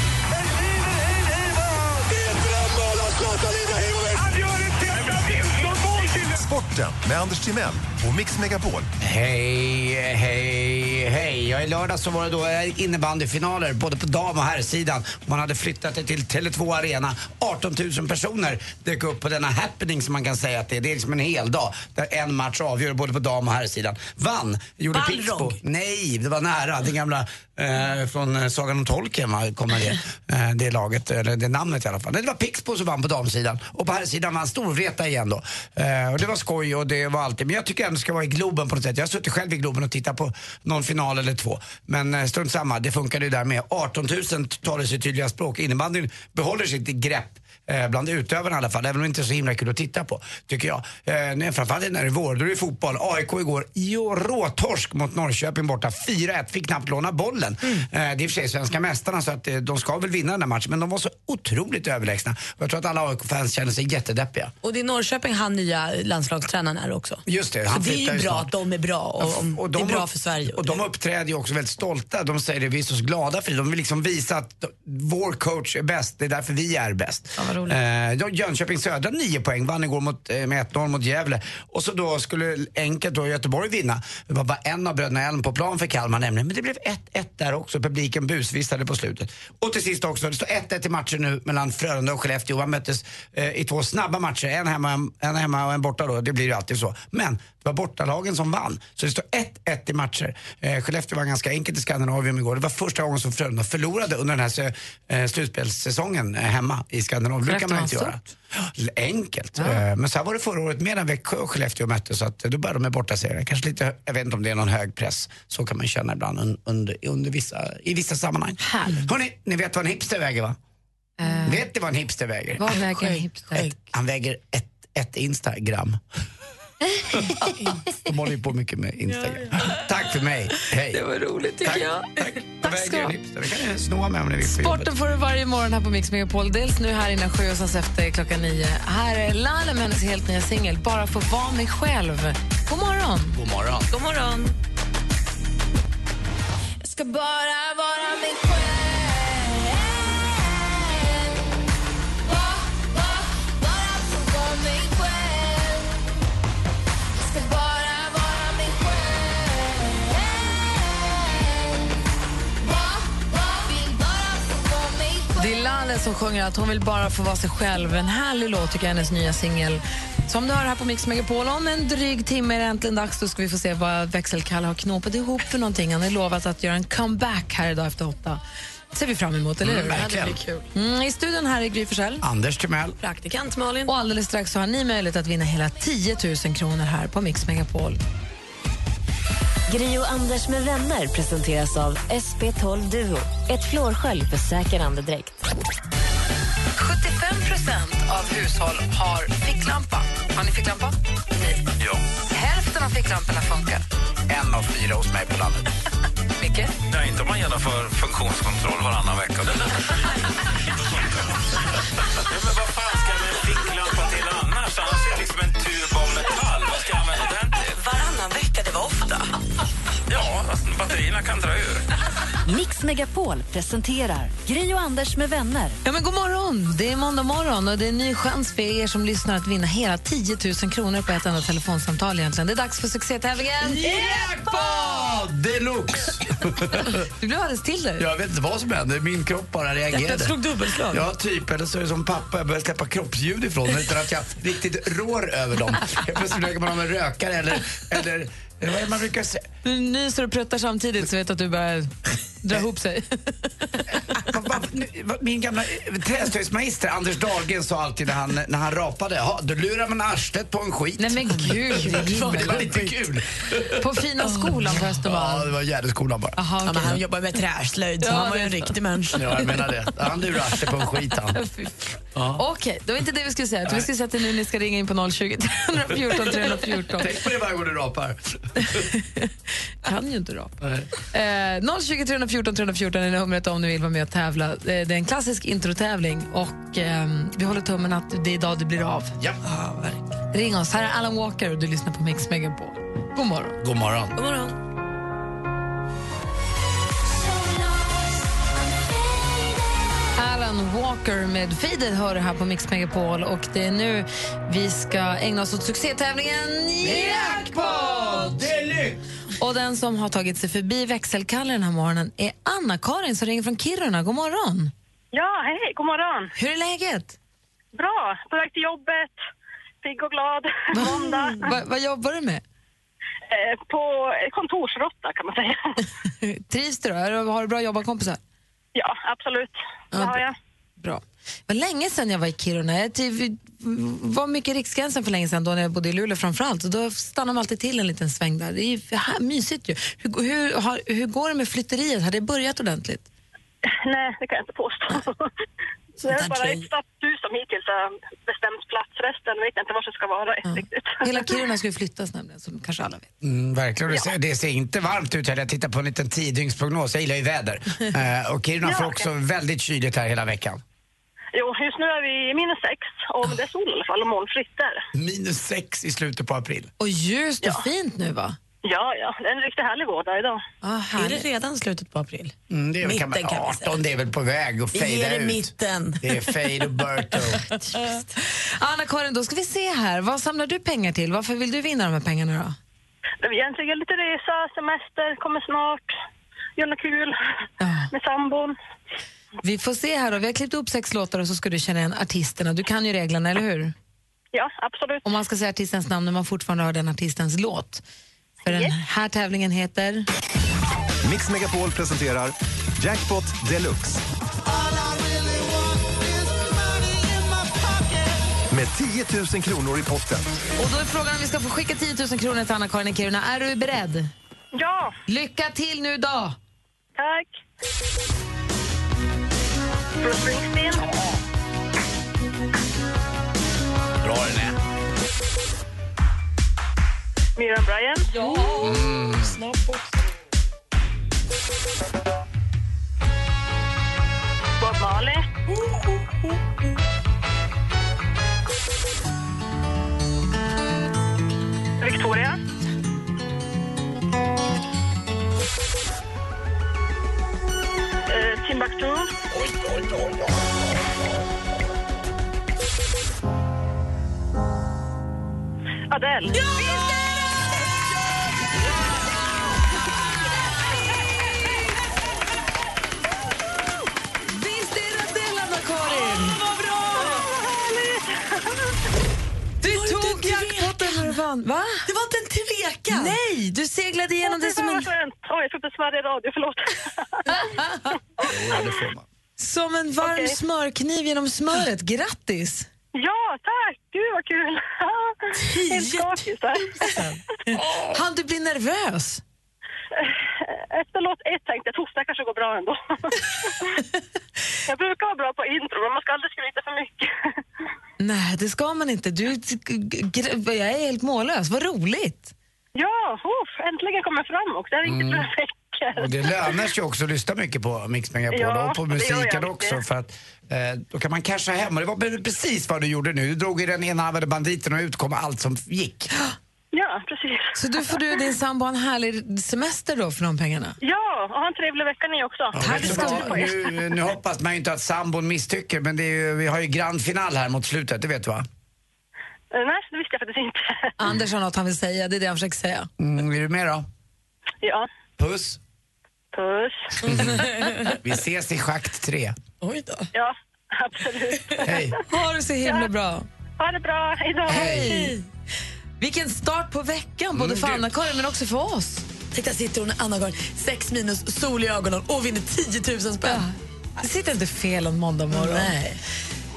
Sporten med Anders Timell och Mix Megapol. Hej, hej, hej. Ja, I lördag så var det då eh, innebandyfinaler både på dam och herrsidan. Man hade flyttat det till Tele2 Arena. 18 000 personer dök upp på denna happening som man kan säga att det är. Det är liksom en hel dag där en match avgör både på dam och herrsidan. Vann gjorde Balrog. Pixbo. Nej, det var nära. Det gamla eh, från eh, Sagan om Tolkien kommer det, eh, det laget, eller det namnet i alla fall. Nej, Det var Pixbo som vann på damsidan och på herrsidan vann Storvreta igen då. Eh, och det var skoj och det var alltid, men jag tycker ändå det ska vara i Globen på något sätt. Jag har suttit själv i Globen och tittat på någon final eller två. Men eh, strunt samma, det funkade ju där med. 18 000 talar sitt tydliga språk. Innebandyn behåller sitt grepp eh, bland utövarna i alla fall, även om det inte är så himla kul att titta på, tycker jag. Eh, nej, framförallt när det är vår, då är det fotboll. AIK igår, jo, råtorsk mot Norrköping borta. 4-1, fick knappt låna bollen. Mm. Eh, det är i och för sig svenska mästarna så att eh, de ska väl vinna den här matchen, men de var så otroligt överlägsna. Och jag tror att alla AIK-fans känner sig jättedeppiga. Och det är Norrköping han nya landslagstränaren är också. Just det, Så han det är ju bra snart. att de är bra och, om Och det är de bra för Sverige. Och de uppträder ju också väldigt stolta. De säger det, vi är så glada för det. De vill liksom visa att de- vår coach är bäst, det är därför vi är bäst. Ja, vad roligt. Eh, Jönköping Södra 9 poäng, vann igår mot, eh, med 1-0 mot Gävle. Och så då skulle enkelt då Göteborg vinna. Det var bara en av bröderna Elm på plan för Kalmar nämligen. Men det blev 1-1 där också, publiken busvistade på slutet. Och till sist också, det står 1-1 i matchen nu mellan Frölunda och Skellefteå. Man möttes eh, i två snabba matcher, en hemma, en hemma och en borta då. Det blir ju alltid så. Men det var bortalagen som vann. Så det står 1-1 i matcher. Eh, Skellefteå var ganska enkelt i Skandinavien igår. Det var första gången som Frölunda förlorade under den här eh, slutspelssäsongen eh, hemma i Skandinavien. Det brukar man inte göra. var Ja, Enkelt. Eh, Men så här var det förra året med när Växjö och Skellefteå möttes. Så att eh, då började de med bortaserier. Kanske lite, jag vet inte om det är någon hög press. Så kan man känna ibland un, under, under vissa, i vissa sammanhang. Hörrni, ni vet vad en hipster väger va? Vet ni vad en hipster väger? Vad väger en hipster? Han väger ett, ett Instagram. De håller ju på mycket med Instagram. Tack för mig. Hej. Det var roligt tycker Tack. jag. Tack. Tack ska du ha. Det kan snoa med om ni vill. Sporten får du varje morgon här på Mix Megapol. Dels nu här innan sju och sen efter klockan nio. Här är Laila med hennes helt nya singel Bara få vara mig själv. God morgon! God morgon. God morgon. Jag ska bara vara mig Det Laila som sjunger att hon vill bara få vara sig själv. En härlig låt tycker jag, hennes nya singel. Som du hör här på Mix Megapol. Om en dryg timme är det äntligen dags. Då ska vi få se vad växelkalle har knåpat ihop för någonting. Han har lovat att göra en comeback här idag efter åtta. ser vi fram emot, eller hur? Mm, verkligen. Det blir kul. Mm, I studion här är Gry Forssell. Anders Timell. Praktikant Malin. Och alldeles strax så har ni möjlighet att vinna hela 10 000 kronor här på Mix Megapol. Gri och Anders med vänner presenteras av SP12 Duo. Ett flårskölj för säker andedräkt. 75% av hushåll har ficklampa. Har ni ficklampa? Nej. Ja. Hälften av ficklamporna funkar. En av fyra hos mig på landet. Micke? Ja, inte om man genomför funktionskontroll varannan vecka. ja, men vad fan ska en ficklampa till annars? Annars är det liksom en Ja, batterierna kan dra ur. Mix Megapol presenterar Gri och Anders med vänner. Ja, men god morgon! Det är måndag morgon och det är en ny chans för er som lyssnar att vinna hela 10 000 kronor på ett enda telefonsamtal. egentligen. Det är dags för succétävlingen Jackpot deluxe! Du blev alldeles till dig. Jag vet inte vad som hände, min kropp bara reagerade. Hjärtat slog dubbelslag. Ja, typ. Eller så är det som pappa, jag börjar släppa kroppsljud ifrån mig utan att jag riktigt rår över dem. Plötsligt lägger man av en rökare eller, eller vad är det man brukar säga? Du nyser och pruttar samtidigt så vet du att du börjar dra ihop sig. Min gamla eh, träslöjdsmagister Anders Dahlgren sa alltid när han, när han rapade, "Ja, då lurar man arslet på en skit. Nej men gud, det var lite kul. På fina skolan på Ja, Östermalm. det var Gärdeskolan bara. Aha, Ja, okej. men han jobbar med träslöjd, så Ja, han var ju en riktig människa. Ja, jag menar det. Han lurar arslet på en skit han. Fan. Okej, det var inte det vi skulle säga. Vi skulle säga att det är nu ni ska ringa in på 020 314 314. Tänk på det varje gång du rapar. kan ju inte rapa. Eh, 020 314 314 är numret om ni vill vara med och tävla. Eh, Det är en klassisk introtävling och eh, vi håller tummen att det är idag det blir av. Ja. Ring oss. Här är Alan Walker och du lyssnar på Mix Megapol. God morgon. God morgon. God morgon. Alan Walker med Faded hör du här på Mix Megapol och det är nu vi ska ägna oss åt succétävlingen Jackpot! Och den som har tagit sig förbi växelkalle den här morgonen är Anna-Karin som ringer från Kiruna. God morgon! Ja, hej, god morgon. Hur är läget? Bra, på väg till jobbet. Pigg och glad. Måndag. Va, vad jobbar du med? Eh, på kontorsrotta kan man säga. Trivs du då? Har du bra jobbarkompisar? Ja, absolut. Det Ja, har jag. Bra. Det var länge sedan jag var i Kiruna. Jag var mycket i Riksgränsen för länge sedan då när jag bodde i Luleå framförallt. Och då stannar man alltid till en liten sväng där. Det är ju här, mysigt ju. Hur, hur, har, hur går det med flytteriet? Har det börjat ordentligt? Nej, det kan jag inte påstå. Så det är bara ett stadshus som hittills har bestämt plats. Resten vet jag inte var det ska vara riktigt. Hela Kiruna ska ju flyttas nämligen, som kanske alla vet. Mm, verkligen. Det, ser, det ser inte varmt ut heller. Jag tittar på en liten tiodygnsprognos. Jag gillar ju väder. Eh, och Kiruna Ja, får också väldigt kyligt här hela veckan. Jo, just nu är vi i minus sex och det är sol i alla fall och molnfritt där. Minus sex i slutet på april. Och ljust och fint nu va? Ja, ja, det är en riktigt härlig vårdag idag. Ah, Är det redan slutet på april? Mm, det är väl, kan man, Mitten kan vi säga. 18, det är väl på väg att fejda ut. mitten. Det är fade och Berto. Anna-Karin, då ska vi se här. Vad samlar du pengar till? Varför vill du vinna de här pengarna då? Det är egentligen lite resa, semester, kommer snart. Gör något kul med sambon. Vi får se här då. Vi har klippt upp sex låtar och så ska du känna igen artisterna. Du kan ju reglerna, eller hur? Ja, absolut. Och man ska säga artistens namn när man fortfarande hör den artistens låt. För den här tävlingen heter... Mix Megapol presenterar Jackpot Deluxe. Med 10 000 kronor i potten. Och då är frågan om vi ska få skicka 10 000 kronor till Anna-Karin i Kiruna. Är du beredd? Ja. Lycka till nu då! Tack. Bruce Springsteen. Bra den är. Miriam Bryant. Ja. Mm. Snabb också. Bob Marley. Victoria. Eh, Timbuktu. Adele. Ja! Visst är det Adele, Anna-Karin? Vann. Va? Det var inte en tvekan. Nej, du seglade igenom det som en, Oj, jag besvär i radio, förlåt. Ja, det får man. som en varm Okej. smörkniv genom smöret. Grattis! Ja, tack! Gud vad kul! Helt skakig. Han du bli nervös? Efter låt ett tänkte jag att hosta kanske går bra ändå. jag brukar vara bra på intro, men man ska aldrig skryta för mycket. Nej, det ska man inte. Du, jag är helt mållös. Vad roligt! Ja, uff, äntligen kommer jag fram också. Jag har ringt i flera veckor. Och det lönar sig också att lyssna mycket på Mix Megapol Ja, och på det musiken också för att eh, då kan man casha hem. Och det var precis vad du gjorde nu. Du drog i den enarmade banditen och utkom allt som gick. Ja, precis. Så du får du och din sambo en härlig semester då för de pengarna? Ja, och ha en trevlig vecka ni också. Ja, vet du vad? nu, nu hoppas man ju inte att sambon misstycker men det är ju, vi har ju grand final här mot slutet, det vet du va? Eh, Nej, det visste jag faktiskt inte. Anders har något han vill säga, det är det han försöker säga. Mm, är du med då? Ja, Puss. puss. Vi ses i schakt tre. Oj då. Ja, absolut. Hej. Ha det så himla Ja. bra. Ha det bra, hej då. Hej! Vilken start på veckan, både för Mm, du- Anna-Karin men också för oss. Tänk där sitter hon Anna-Karin, sex minus, sol i ögonen och vinner 10 000 spänn. Det sitter inte fel en måndag morgon. Nej.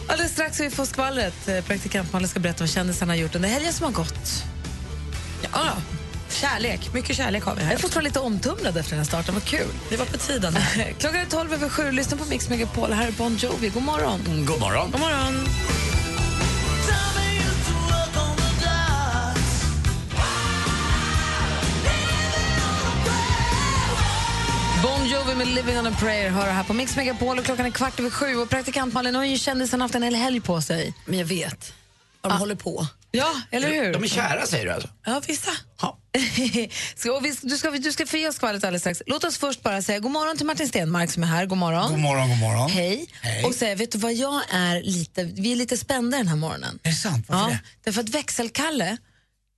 Alldeles strax ska vi få skvallret. Eh, Praktikant Malin ska berätta vad kändisarna har gjort under helgen som har gått. Ja, kärlek. Mycket kärlek har vi Jag här. är fortfarande lite omtumlad efter den här starten. Vad kul. Det var på tiden. Klockan är 12 över sju. Lyssna på Mix Megapol. Här är Bon Jovi. God morgon. God morgon. God morgon. Bon Jovi med Living on a prayer hör här på Mix Megapol. Och klockan är kvart över sju. Och praktikant Malin har ju kändisen haft en hel helg på sig. Men jag vet. De håller på. Ja, eller hur? De är kära säger du alltså? Ja, vissa. ska, och vi, du, ska, du ska få ge oss skvallret alldeles strax. Låt oss först bara säga god morgon till Martin Stenmark som är här. God morgon. God morgon, god morgon. Hej. Hej. Och säga, vet du vad jag är lite, vi är lite spända den här morgonen. Är det sant? Varför Ja, det? därför att växelkalle,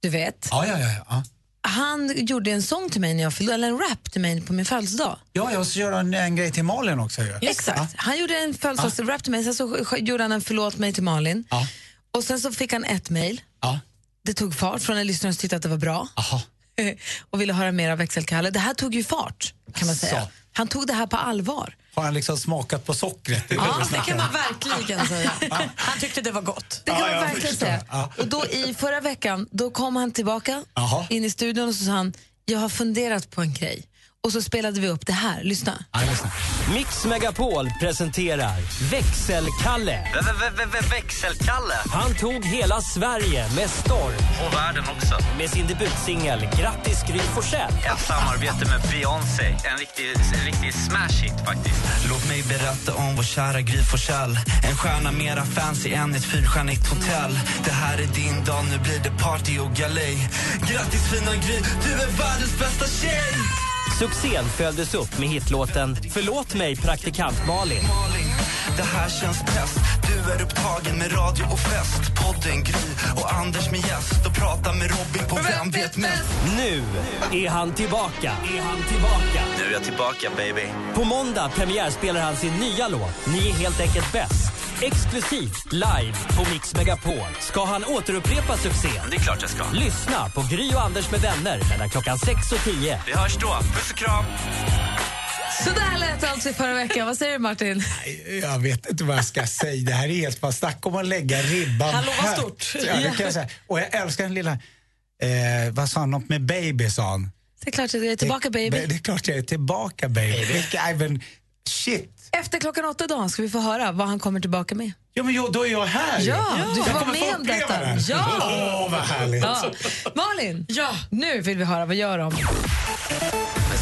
du vet, Ja, ja, ja. ja. Han gjorde en sång till mig, när jag fyllde, eller en rap till mig på min födelsedag. Ja, jag ska göra en, en grej till Malin också. Ju. Exakt. Han gjorde en födelsedagsrap till mig, sen så gjorde han en förlåt mig till Malin. Ja. Och sen så fick han ett mejl. Ja. Det tog fart från en lyssnare som tyckte att det var bra. Aha. och ville höra mer av växelkalle. Det här tog ju fart, kan man säga. Så. Han tog det här på allvar. Har han liksom smakat på sockret? Ja, det kan man verkligen säga. Han tyckte det var gott. Det kan Ja, man verkligen säga. Och då i förra veckan, då kom han tillbaka Jaha. in i studion och så sa han, jag har funderat på en grej. Och så spelade vi upp det här, lyssna. Ja, lyssna. Mix Megapol presenterar Växelkalle. Växelkalle. Han tog hela Sverige med storm. Och världen också. Med sin debutsingel Grattis Gry Forssell. Ett samarbete med Beyoncé. En riktig, en riktig smash hit faktiskt. Låt mig berätta om vår kära Gry Forssell En stjärna mera fancy än ett fyrstjärnigt hotell Det här är din dag, nu blir det party och galej Grattis fina Gry, du är världens bästa tjej! Succén följdes upp med hitlåten Förlåt mig praktikant Malin. Malin, det här känns bäst Du är upptagen med radio och fest Podden Gry och Anders med gäst Och prata med Robin på Vem vet mest? Nu är han tillbaka. Är han tillbaka. Nu är jag tillbaka baby. På måndag premiärspelar han sin nya låt Ni är helt enkelt bäst. Exklusivt live på Mix Megapol ska han återupprepa succén. Det är klart jag ska. Lyssna på Gry och Anders med vänner mellan klockan 6 och 10. Vi hörs då. Puss och kram. Så där lät det alltså i förra veckan. Vad säger du Martin? Jag vet inte vad jag ska säga. Det här är helt bara snack om att lägga ribban lovar högt. stort. Ja, det kan jag säga. Och jag älskar den lilla... Eh, vad sa han? Något med baby sa han. Det är klart att jag är tillbaka baby. Det, det är klart jag är tillbaka baby. Vilka, även, shit. Efter klockan åtta dagen ska vi få höra vad han kommer tillbaka med. Ja, men jag, då är jag här. Ja, du får jag vara med om uppleva detta. det. Ja. Åh, vad härligt. Ja. Malin, ja. nu vill vi höra vad gör de?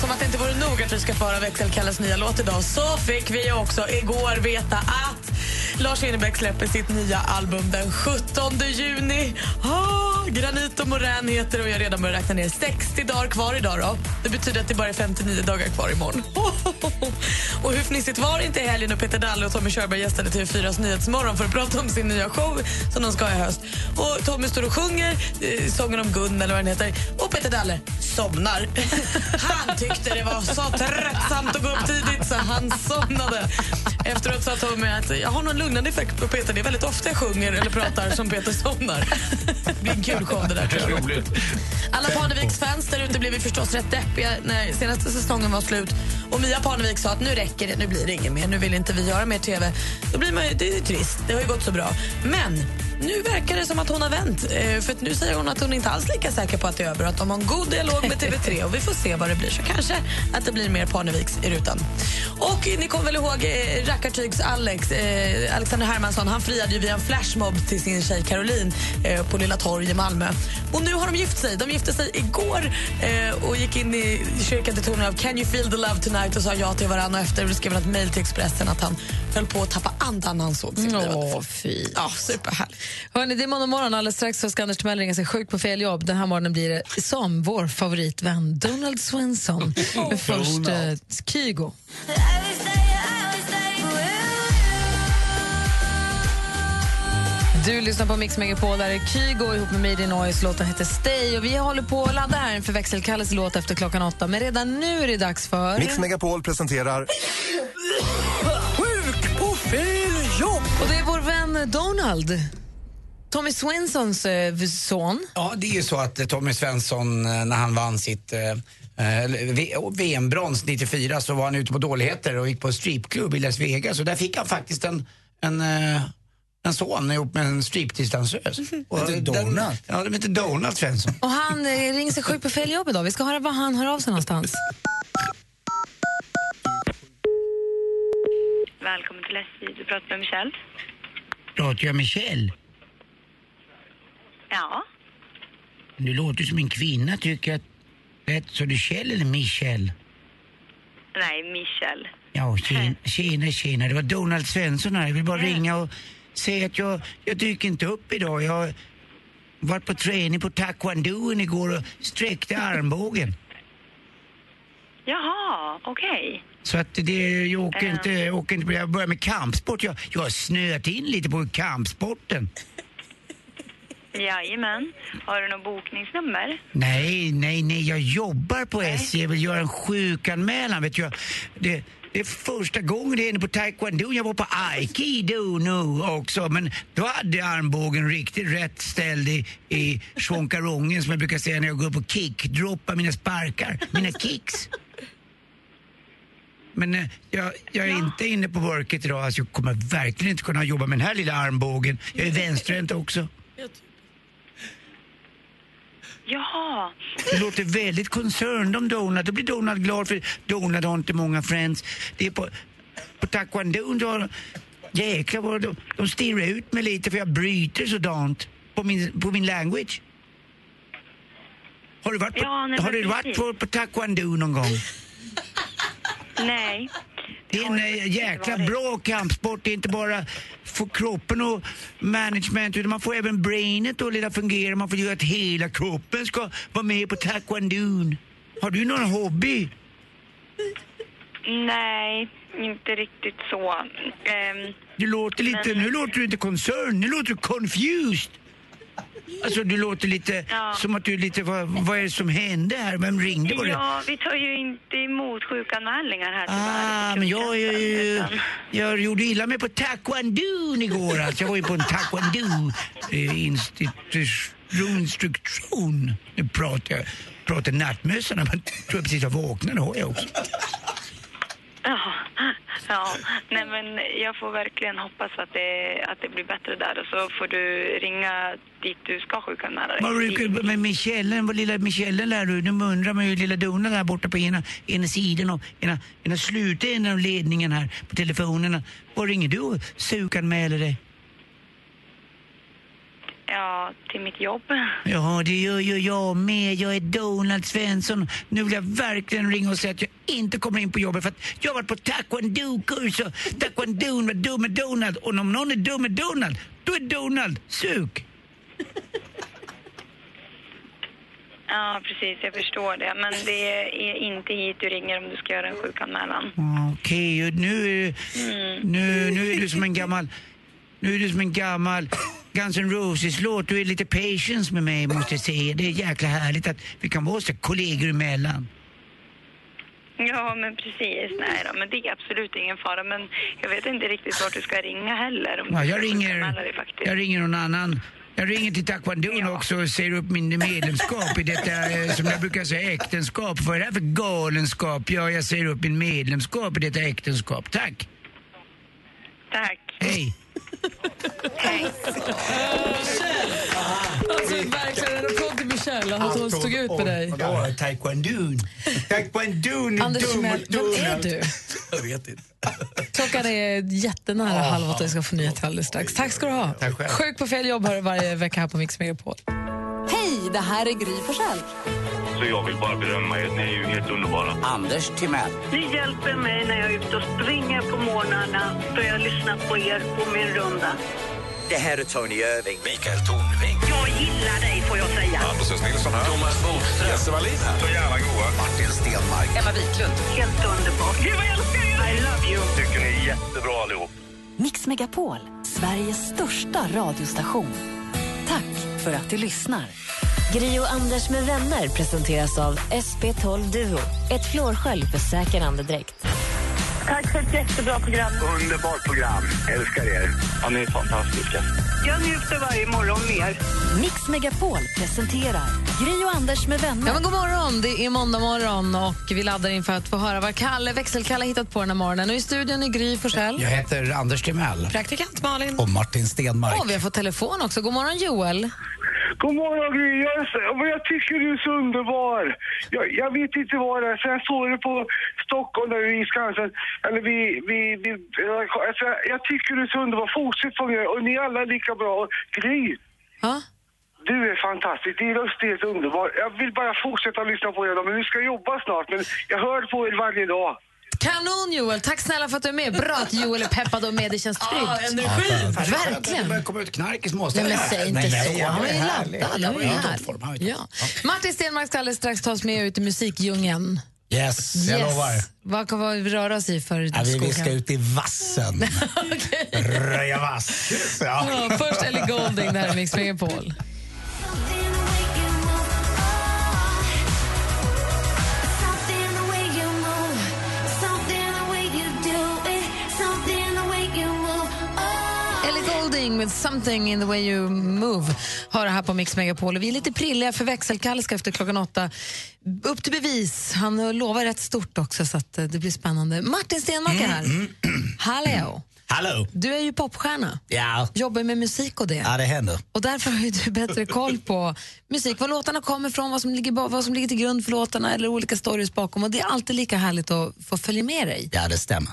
Som att det inte vore nog att vi ska föra växelkalles nya låt idag så fick vi också igår veta att Lars Winnerbäck släpper sitt nya album den 17 juni. Ah, Granit och Morän heter och jag har redan börjat räkna ner 60 dagar kvar idag. Då. Det betyder att det bara är 59 dagar kvar imorgon. Och hur fnissigt var det inte i helgen när Peter Dalle och Tommy Körberg gästade TV4s Nyhetsmorgon för att prata om sin nya show som de ska ha i höst. Och Tommy står och sjunger eh, sången om Gun eller vad den heter och Peter Dalle somnar. Han tyckte det var så tröttsamt att gå upp tidigt så han somnade. Efteråt sa Tommy att jag har någon lugnande effekt på Peter. Det är väldigt ofta jag sjunger eller pratar som Peter somnar. Det blir en kul show det där tror jag. Alla Parneviks fans där ute blev ju förstås rätt deppiga när senaste säsongen var slut. Och Mia Parnevik sa att nu räcker det, nu blir det inget mer, nu vill inte vi göra mer TV. Då blir man ju, det är ju trist, det har ju gått så bra. Men nu verkar det som att hon har vänt. Eh, För nu säger hon att hon inte alls lika säker på att det är över. Att de har en god dialog med TV3 och vi får se vad det blir. Så kanske att det blir mer Parneviks i rutan. Och ni kommer väl ihåg eh, Rackartygs Alex, eh, Alexander Hermansson, han friade ju via en flashmob till sin tjej Caroline eh, på Lilla Torg i Malmö. Och nu har de gift sig. De gifte sig igår eh, och gick in i kyrkan till tonen av Can you feel the love tonight och sa ja till varandra. Och efter skrev han ett mejl till Expressen att han höll på att tappa andan när han såg sin Åh, fy. Ja, superhärligt. Hörrni, det är måndag morgon. Alldeles strax så ska Anders Timell ringa sig sjuk på fel jobb. Den här morgonen blir det som vår favoritvän Donald Svensson. Men först eh, Kygo. Du lyssnar på Mix Megapol, där är Kygo ihop med Made in Noise. Låten heter Stay och vi håller på att ladda här för växelkalles låt efter klockan åtta. Men redan nu är det dags för... Mix Megapol presenterar fel jobb! Och det är vår vän Donald. Tommy Swensons eh, son. Ja, det är ju så att eh, Tommy Svensson, eh, när han vann sitt VM-brons 94 så var han ute på dåligheter och gick på en stripklubb i Las Vegas och där fick han faktiskt en, en, eh, en son ihop med en striptease-dansös. Den- Donald? Ja, de heter Donald Svensson. Och han ringer sig sjuk på fel jobb idag. Vi ska höra var han hör av sig någonstans. Välkommen till SJ. Du pratar med Michelle. Pratar jag med Kjell? Ja. Du låter som en kvinna tycker jag. Rätt, så du Kjell eller Michelle? Nej, Michelle. Ja, tjena, tjena, tjena. Det var Donald Svensson här. Jag vill bara ringa och säga att jag, jag dyker inte upp idag. Jag varit på träning på taekwondoen igår och sträckte armbågen. Jaha, okej. Så att det, jag åker Eh. inte, jag åker inte, jag börjar med kampsport. Jag, jag har snöat in lite på kampsporten. Jajamän. Har du något bokningsnummer? Nej, nej, nej, jag jobbar på SJ. Jag vill göra en sjukanmälan, vet jag. Det, det är första gången det händer på taekwondo. Jag var på aikido nu också, men då hade jag armbågen riktigt rätt ställd i, i som jag brukar säga när jag går upp och kickdroppar mina sparkar, mina kicks. Men eh, jag, jag är inte inne på worket idag, alltså jag kommer verkligen inte kunna jobba med den här lilla armbågen. Jag är vänsterhänt också. Jaha. Det låter väldigt concerned om Donald. Då blir Donald glad för Donald har inte många friends. Det är på, på taekwondo då, jäklar vad de, de stirrar ut mig lite för jag bryter sådant på min, på min language. Har du varit på, Ja, har du varit på, på taekwondo någon gång? Nej. Det är en eh, jäkla bra kampsport. Det är inte bara få kroppen och management utan man får även brainet att lilla fungera. Man får göra att hela kroppen ska vara med på taekwondon. Har du någon hobby? Nej, inte riktigt så. Ehm, Du låter lite, Men- nu låter du inte concerned, nu låter du confused. Alltså du låter lite som att du är lite, vad, vad är det som hände här? Vem ringde? Var det? Ja, vi tar ju inte emot sjukanmälningar här Ah, men jag, jag, jag gjorde illa mig på taekwondo igår. Alltså. Jag var ju på en taekwondo eh. Nu pratar jag pratar nattmössorna, men jag tror jag precis har vaknat. Det har jag också. Ja, ja. Nej men jag får verkligen hoppas att det, att det blir bättre där och så får du ringa dit du ska sjukanmäla dig. Vad Men Michellen, vad lilla Michellen där du, nu undrar man ju lilla Dona där borta på ena, ena sidan och ena, ena slutänden av ledningen här på telefonerna. Var ringer du och sukanmäler dig? Ja, till mitt jobb. Ja, det gör ju jag med. Jag är Donald Svensson. Nu vill jag verkligen ringa och säga att jag inte kommer in på jobbet för att jag har varit på taekwondo-kurs och taekwondo med dumme Donald. Och om någon är dum med Donald, då är Donald suk. Ja, precis. Jag förstår det. Men det är inte hit du ringer om du ska göra en sjukanmälan. Okej, och nu, är- nu, nu är du som en gammal... Nu är du som en gammal Guns N' Roses-låt. Du är lite patience med mig, måste jag säga. Det är jäkla härligt att vi kan vara så kollegor emellan. Ja, men precis. Nej då, men det är absolut ingen fara. Men jag vet inte riktigt vart du ska ringa heller. Om Ja, jag ringer, jag ringer någon annan. Jag ringer till taekwondon också och säger upp min medlemskap i detta, eh, som jag brukar säga, äktenskap. Vad är det här för galenskap? Ja, jag säger upp min medlemskap i detta äktenskap. Tack! Tack. Hej! Alltså verkligen en applåd till Michelle att hon stod ut med dig. Taekwondon är Anders dum Timell, vem är du? Jag vet inte. Klockan är jättenära halv åtta vi ska få nyheter alldeles strax. Tack ska du ha. Tack själv. Sjuk på fel jobb hör du varje vecka här på Mix Megapol. Hej, det här är Gry Forssell. Så jag vill bara berömma er. Ni är ju helt underbara. Anders Timell. Ni hjälper mig när jag är ute och springer på morgnarna för jag lyssnar på er på min runda. Det här är Tony Irving. Mikael Tornving. Jag gillar dig får jag säga. Anders S. Nilsson här. Thomas Bodström. Jesse Wallin här. Så jävla goa. Martin Stenmark. Emma Wiklund. Helt underbart. Gud vad jag älskar er! I love you. Tycker ni är jättebra allihop. Mix Megapol, Sveriges största radiostation. Tack för att du lyssnar. Gri och Anders med vänner presenteras av SP12 Duo. Ett flårskölj för säker andedräkt. Tack för ett jättebra program. Underbart program. Älskar er. Ja, ni är fantastiska. Jag njuter varje morgon mer. Mix Megapol presenterar Gri och Anders med vänner. Ja, men god morgon, det är måndag morgon och vi laddar inför att få höra vad Kalle, växelkalle hittat på den här morgonen. Och i studion är Gry Forssell. Jag heter Anders Timell. Praktikant Malin. Och Martin Stenmark. Och vi har fått telefon också. God morgon Joel. God morgon Gry. Jag, jag tycker du är så underbar. Jag, jag vet inte vad det är. Så jag såg det på Stockholm där vid Skansen. Eller vi, vi, vi, alltså, jag tycker du är så underbar. Fortsätt så och ni är alla lika bra. Gry. Ja? Du är fantastisk. Din röst är helt underbar. Jag vill bara fortsätta lyssna på er. Men vi ska jobba snart. Men jag hör på er varje dag. Kanon Joel, tack snälla för att du är med. Bra att Joel är peppad och med, det känns tryggt. Ah, energi! Verkligen. Det börjar komma ut knark i småstäderna. men säg inte Nej, nej, så, han härlig. laddad. Han i här. Ja. Martin Stenmark ska alldeles strax ta oss med ut i musikdjungeln. Yes, jag lovar. Vad kan vi röra oss i för Ja, vi, vi skogen? ska ut i vassen. Röja vass. Ja. Ja, först Ellie Goulding, det här är Mix Megapol. Med Something in the way you move har det här på Mix Megapol. Vi är lite prilliga för växelkalle ska efter klockan åtta. Upp till bevis. Han lovar rätt stort också så att eh, det blir spännande. Martin Stenmark är här. Hallå! Hallå! Du är ju popstjärna. Ja. Jobbar med musik och det. ja, det händer. Och därför har du bättre koll på musik, var låtarna kommer ifrån, vad som ligger, vad som ligger till grund för låtarna eller olika stories bakom. Och det är alltid lika härligt att få följa med dig. Ja, det stämmer.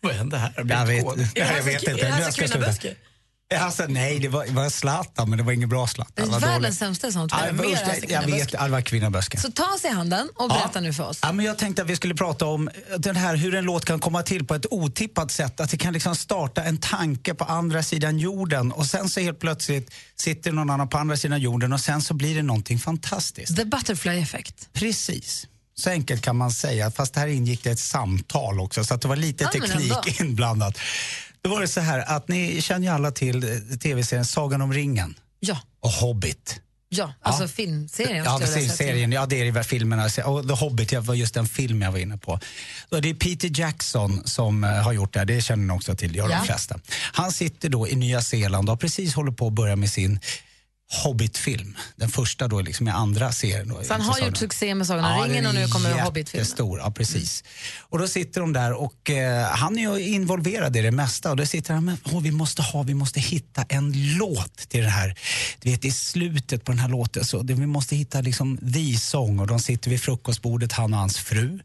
Vad hände här? Jag vet, jag vet inte. Är det här jag ska sluta. Alltså, nej, det var, det var Zlatan, men det var ingen bra Zlatan. Världens sämsta sånt. Ja, alltså jag kvinnaböske. vet, ja, det var kvinnaböske. Så ta oss i handen och berätta nu för oss. Ja, men jag tänkte att vi skulle prata om den här, hur en låt kan komma till på ett otippat sätt. Att det kan liksom starta en tanke på andra sidan jorden och sen så helt plötsligt sitter någon annan på andra sidan jorden och sen så blir det någonting fantastiskt. The butterfly effect. Precis. Så enkelt kan man säga, fast här ingick det ett samtal också så att det var lite Ja, teknik inblandat. Då var det så här att ni känner ju alla till eh, tv-serien Sagan om ringen. Ja. och Hobbit. Ja, alltså filmserien. Ja, skulle jag precis, serien. Ja, det är det filmerna. Och The Hobbit var just den film jag var inne på. Det är Peter Jackson som eh, har gjort det här. Det känner ni också till, gör Ja. de flesta. Han sitter då i Nya Zeeland och har precis håller på att börja med sin Hobbit-film. Den första då liksom i andra serien. Då, Så han har gjort succé med Sagan om ringen och nu kommer Hobbit-filmen. Jättestor, ja precis. Och då sitter de där och eh, han är ju involverad i det mesta och då sitter han med, åh, vi måste ha, vi måste hitta en låt till det här. Du vet i slutet på den här låten så det, vi måste hitta liksom the song. och de sitter vid frukostbordet han och hans fru.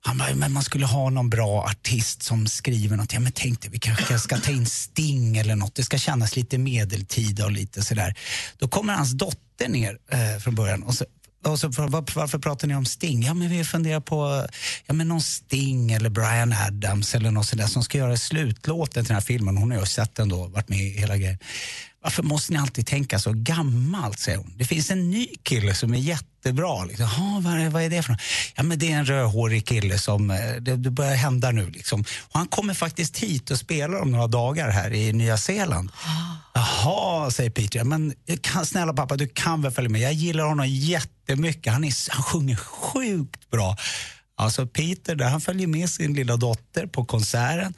Han bara, men man skulle ha någon bra artist som skriver något. Ja men tänk dig, vi kanske ska ta in Sting eller något. Det ska kännas lite medeltida och lite sådär. Då kommer hans dotter ner eh, från början och så och så, var, varför pratar ni om Sting? Ja, men vi funderar på ja, men någon Sting eller Brian Adams eller något sådär som ska göra slutlåten till den här filmen. Hon har ju sett den då, varit med i hela grejen. Varför måste ni alltid tänka så gammalt, säger hon. Det finns en ny kille som är jättebra. Liksom. "Jaha, vad, är, vad är det för något? Ja, men det är en rödhårig kille som, eh, det, det börjar hända nu. Liksom. Och han kommer faktiskt hit och spelar om några dagar här i Nya Zeeland. Jaha, säger Peter. "Ja, Men kan, snälla pappa, du kan väl följa med? Jag gillar honom jättemycket. Han, är, han sjunger sjukt bra. Alltså Peter, där han följer med sin lilla dotter på konserten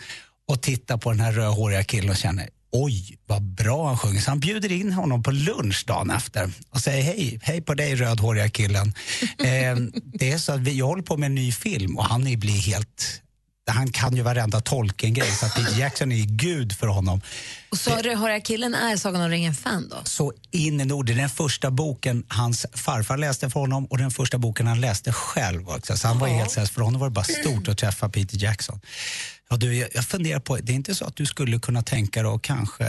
och tittar på den här rödhåriga killen och känner Oj, vad bra han sjunger. Så han bjuder in honom på lunch dagen efter och säger hej, hej på dig rödhåriga killen. eh, det är så att vi, jag håller på med en ny film och han blir helt... Han kan ju varenda Tolkien-grej så Peter Jackson är gud för honom. Och så rödhåriga killen är Sagan om ringen-fan då? Så in i Norden, den första boken hans farfar läste för honom och den första boken han läste själv också. Så han var helt för honom var det bara stort att träffa Peter Jackson. Ja, du, jag, funderar på, det är inte så att du skulle kunna tänka dig att kanske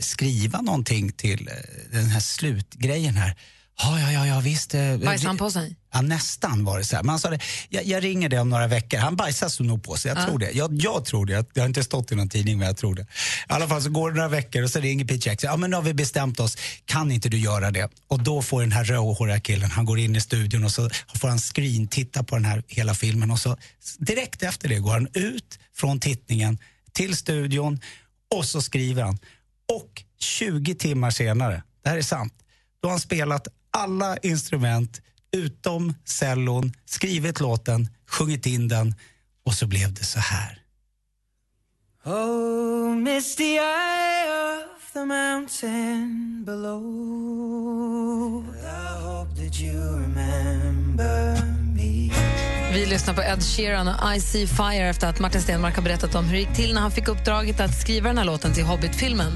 skriva någonting till eh, den här slutgrejen här? Ja, ja, ja, ja visst. eh, Bajsade han på sig? Ja, nästan var det så här. Men han sa det, jag, jag ringer dig om några veckor. Han bajsar nog på sig, jag Ja. tror det. Jag, jag tror det. Det har inte stått i någon tidning, men jag tror det. I alla fall så går det några veckor och så ringer Pete Jackson. Ja, men nu har vi bestämt oss. Kan inte du göra det? Och då får den här rödhåriga killen, han går in i studion och så får han screen titta på den här hela filmen och så direkt efter det går han ut från tittningen till studion och så skriver han. Och 20 timmar senare, det här är sant, då har han spelat alla instrument utom cellon, skrivit låten, sjungit in den och så blev det så här. Oh, misty eye of the mountain below. I hope that you remember me. Vi lyssnar på Ed Sheeran och I See Fire efter att Martin Stenmark har berättat om hur det gick till när han fick uppdraget att skriva den här låten till Hobbit-filmen.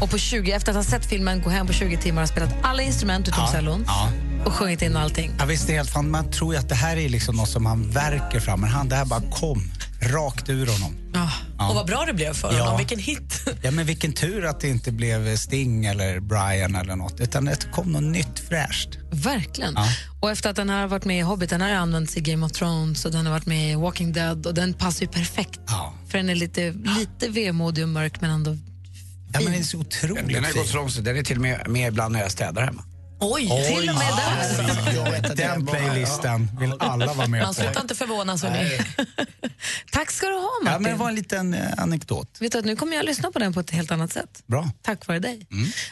Och på 20, efter att ha sett filmen, gå hem på 20 timmar och spelat alla instrument utom cellon Ja. Och sjungit in allting. Ja, visst, det är helt fan, man tror ju att det här är liksom något som han verkar fram, men han, det här bara kom rakt ur honom. Ja. Och vad bra det blev för Ja. honom. Vilken hit. Ja, men vilken tur att det inte blev Sting eller Brian eller något, utan det kom något nytt fräscht. Verkligen. Ja. Och efter att den här har varit med i Hobbit, den här har använts i Game of Thrones och den har varit med i Walking Dead och den passar ju perfekt. För den är lite, lite vemodig och mörk men ändå Ja, men det är så otroligt Den har fin. gått den är till och med med ibland när jag städar hemma. Oj, till och med där. Den playlisten vill alla vara med Man på. slutar inte förvånas. hörni. Tack ska du ha Ja, Martin. men det var en liten eh, anekdot. Vet du, att nu kommer jag lyssna på den på ett helt annat sätt. Bra. Tack vare dig.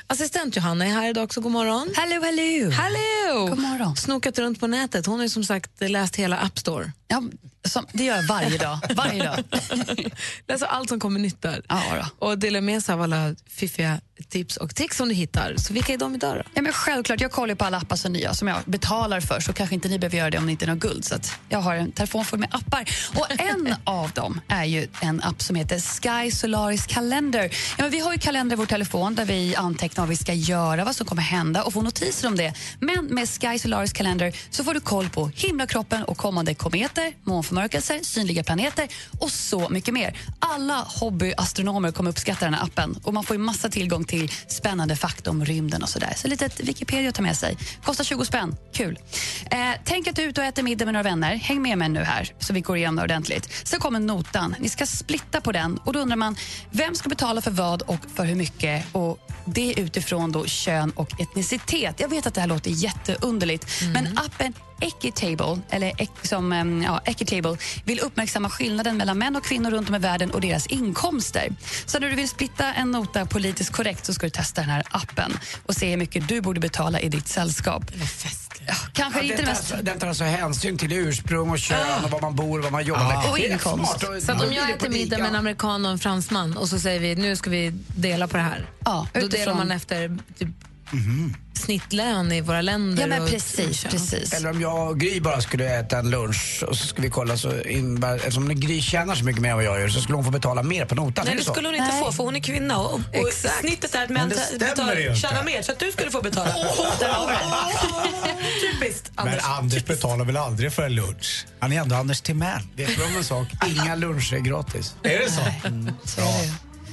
Assistent Johanna är här idag också. God morgon. Hallå, hallå. Hallå! God morgon. Snokat runt på nätet. Hon har ju som sagt läst hela App Store. Ja, som, det gör jag varje dag. Varje dag. Läser allt som kommer nytt där. Ja. Och delar med sig av alla fiffiga tips och tricks som du hittar. Så vilka är de idag då? Ja, men självklart, jag kollar på alla appar som nya som jag betalar för så kanske inte ni behöver göra det om ni inte har guld. Så jag har en telefon full med appar. Och en av dem är ju en app som heter Sky Solaris Calendar. Ja, men vi har ju kalender i vår telefon där vi antecknar vad vi ska göra, vad som kommer hända och får notiser om det. Men med Sky Solaris Calendar så får du koll på himlakroppen och kommande kometer, månförmörkelser, synliga planeter och så mycket mer. Alla hobbyastronomer kommer uppskatta den här appen och man får ju massa tillgång till spännande fakta om rymden och sådär. Så lite Wikipedia att ta med sig. Kostar 20 spänn. Kul. Eh, tänk att du är ute och äter middag med några vänner. Häng med mig nu här så vi går igenom det ordentligt. Sen kommer notan. Ni ska splitta på den och då undrar man vem ska betala för vad och för hur mycket och det utifrån då kön och etnicitet. Jag vet att det här låter jätteunderligt men appen Equitable, eller som, ja, Equitable vill uppmärksamma skillnaden mellan män och kvinnor runt om i världen och deras inkomster. Så när du vill splitta en nota politiskt korrekt så ska du testa den här appen och se hur mycket du borde betala i ditt sällskap. Ja, kanske Ja, inte den, det tar, mest... alltså- den tar alltså hänsyn till ursprung och kön och var man bor och vad man jobbar med. Och är rätt inkomst. Och Så om jag det äter middag med en amerikan och en fransman och så säger vi nu ska vi dela på det här. Ja, Då utifrån- delar man efter typ, snittlön i våra länder. Ja, men och- precis, precis. Eller om jag och Gry bara skulle äta en lunch och så ska vi kolla så innebär, eftersom Gry tjänar så mycket mer än vad jag gör så skulle hon få betala mer på notan. Nej, det så? skulle hon inte få för hon är kvinna och, och snittet är att män tjänar mer så att du skulle få betala. Typiskt Men Anders. Betalar väl aldrig för en lunch? Han är ändå Anders Timell. Vet du om en sak? Inga luncher är gratis. Är det så?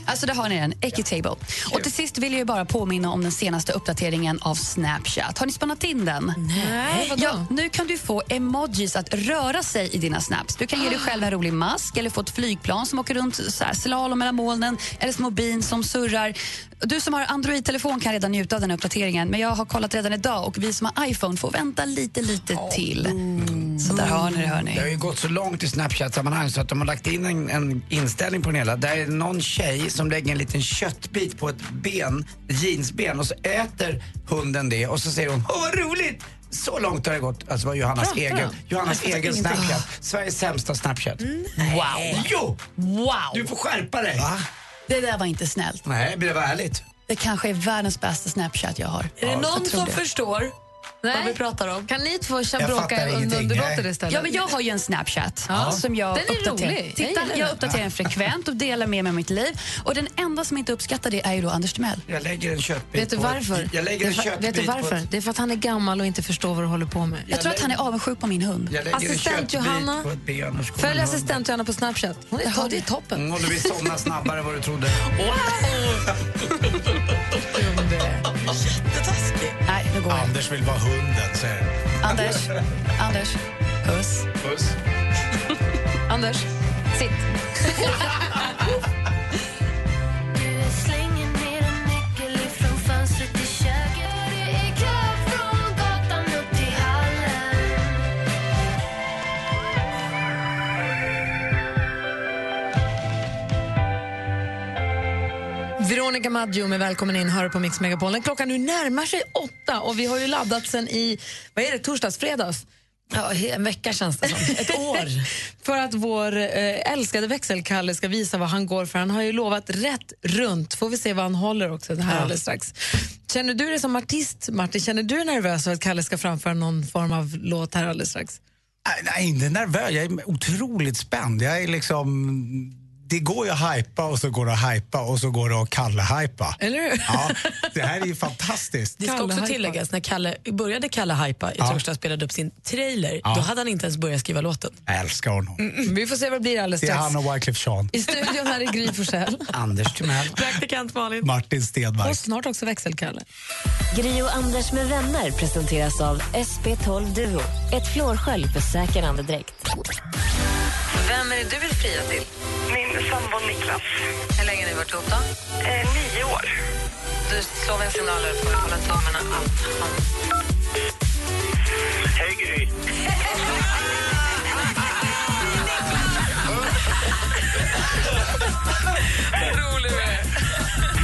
Alltså där har ni den, Equitable. Och till sist vill jag ju bara påminna om den senaste uppdateringen av Snapchat. Har ni spannat in den? Nej? Ja, nu kan du få emojis att röra sig i dina snaps. Du kan ge dig själv en rolig mask eller få ett flygplan som åker runt så här, slalom mellan molnen eller små bin som surrar. Du som har Android-telefon kan redan njuta av den här uppdateringen men jag har kollat redan idag och vi som har iPhone får vänta lite, lite till. Så där har ni det, hör Det har ju gått så långt i Snapchat-sammanhang så att de har lagt in en, en inställning på den hela. Där är någon tjej som lägger en liten köttbit på ett ben, jeansben och så äter hunden det och så säger hon Åh vad roligt! Så långt har det gått. Alltså var Johannas Pratar egen? Johannas egen. Snapchat. Sveriges sämsta Snapchat. Wow! Jo! Wow! Du får skärpa dig. Det där var inte snällt. Nej, men det var ärligt. Det kanske är världens bästa Snapchat jag har. Är det någon som det. förstår vad vi pratar om? Kan ni två Jag bråka under Nej. istället? Ja, men jag har ju en Snapchat Ja. som jag Den är uppdaterar. rolig. Jag Titta, jag den. uppdaterar den frekvent och delar med mig av mitt liv. Och den enda som inte uppskattar det är ju då Anders Timell. Jag lägger en köttbit Vet du varför? Jag lägger en Det är för- köttbit vet du varför? Det är för att han är gammal och inte förstår vad du håller på med. Jag tror att han är avundsjuk på min hund. jag Assistent Johanna. på ett ben och så kommer Följ assistent Johanna på Snapchat. Hon är, Jaha, det är toppen. Och du vill somna snabbare än vad du trodde. Nej, nu går. Anders vill vara hunden, säger. Anders, Anders, puss. Puss. Anders, sitt. Veronica Maggio med Välkommen in, hör på Mix Megapol. Den Klockan nu närmar sig åtta och vi har ju laddat sen i, vad är det, torsdags, fredags? Ja, en vecka känns det som. Ett år. För att vår eh, älskade växelkalle ska visa vad han går för. Han har ju lovat rätt runt. Får vi se vad han håller också det här Ja. alldeles strax. Känner du dig som artist, Martin? Känner du dig nervös för att Kalle ska framföra någon form av låt här alldeles strax? Nej, nej, inte nervös. Jag är otroligt spänd. Jag är liksom... Det går ju att hypa och så går det att hypa och så går det att kalle-hypa. Eller hur? Ja, det här är ju fantastiskt. Det ska också Kalle-hypa. tilläggas, när Kalle började Kalle hypa i Ja. torsdags spelade upp sin trailer, Ja. då hade han inte ens börjat skriva låten. Jag älskar honom. Vi får se vad det blir alldeles Det är strax. han och Wyclef Jean. I studion här är Gry Forssell. Anders Timell. Praktikant Malin. Martin Stenmark. Och snart också växelkalle. Gri och Anders med vänner presenteras av SP12 Duo. Ett flårskölj för säker andedräkt. Vem är det du vill fria till? Min sambo Niklas. Hur länge har ni varit ihop då? Eh, nio år. Du slår en signal här får hålla tummarna att han... Hej Gry.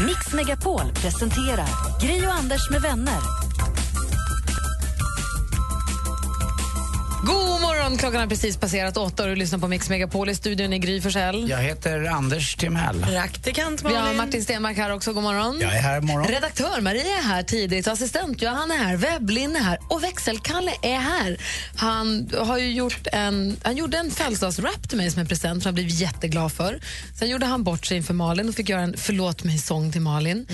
Mix Megapol presenterar Gri och Anders med vänner. God morgon! Klockan har precis passerat åtta och du lyssnar på Mix Megapol. I studion är Gry Forssell. Jag heter Anders Timell. Praktikant Vi Malin. har Martin Stenmark här också. God morgon. Jag är här imorgon. Redaktör Maria är här tidigt, assistent Johan är här, webblin är här och växelkalle är här. Han har ju gjort en, han gjorde en födelsedagsrap till mig som en present som jag blev jätteglad för. Sen gjorde han bort sig inför Malin och fick göra en förlåt mig-sång till Malin.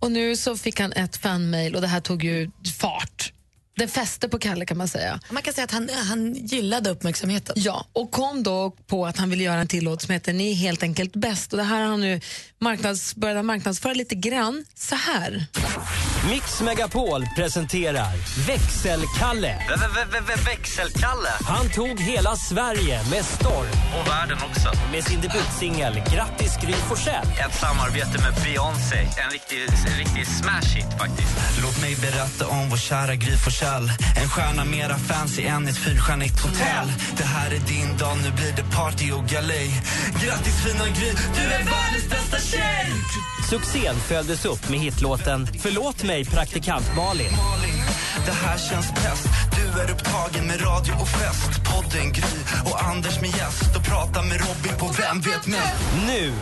Och nu så fick han ett fanmail och det här tog ju fart. Det fäste på Kalle kan man säga. Man kan säga att han, han gillade uppmärksamheten. Ja, och kom då på att han ville göra en till låt som heter Ni är helt enkelt bäst. Och det här har han nu marknads, börjat marknadsföra lite grann så här. Mix Megapol presenterar Växelkalle. Växelkalle. Han tog hela Sverige med storm Och världen också. med sin debutsingel Grattis Gry Forssell. Ett samarbete med Beyoncé. En riktig, en riktig smash hit faktiskt. Låt mig berätta om vår kära Gry Forssell. Forssell En stjärna mera fancy än ett fyrstjärnigt hotell. Det här är din dag, nu blir det party och galej. Grattis fina Gry, du är världens bästa tjej! Succén följdes upp med hitlåten Förlåt mig praktikant Malin. Malin, det här känns bäst Du är upptagen med radio och fest Podden Gry och Anders med gäst Och pratar med Robin på Vem vet mest Nu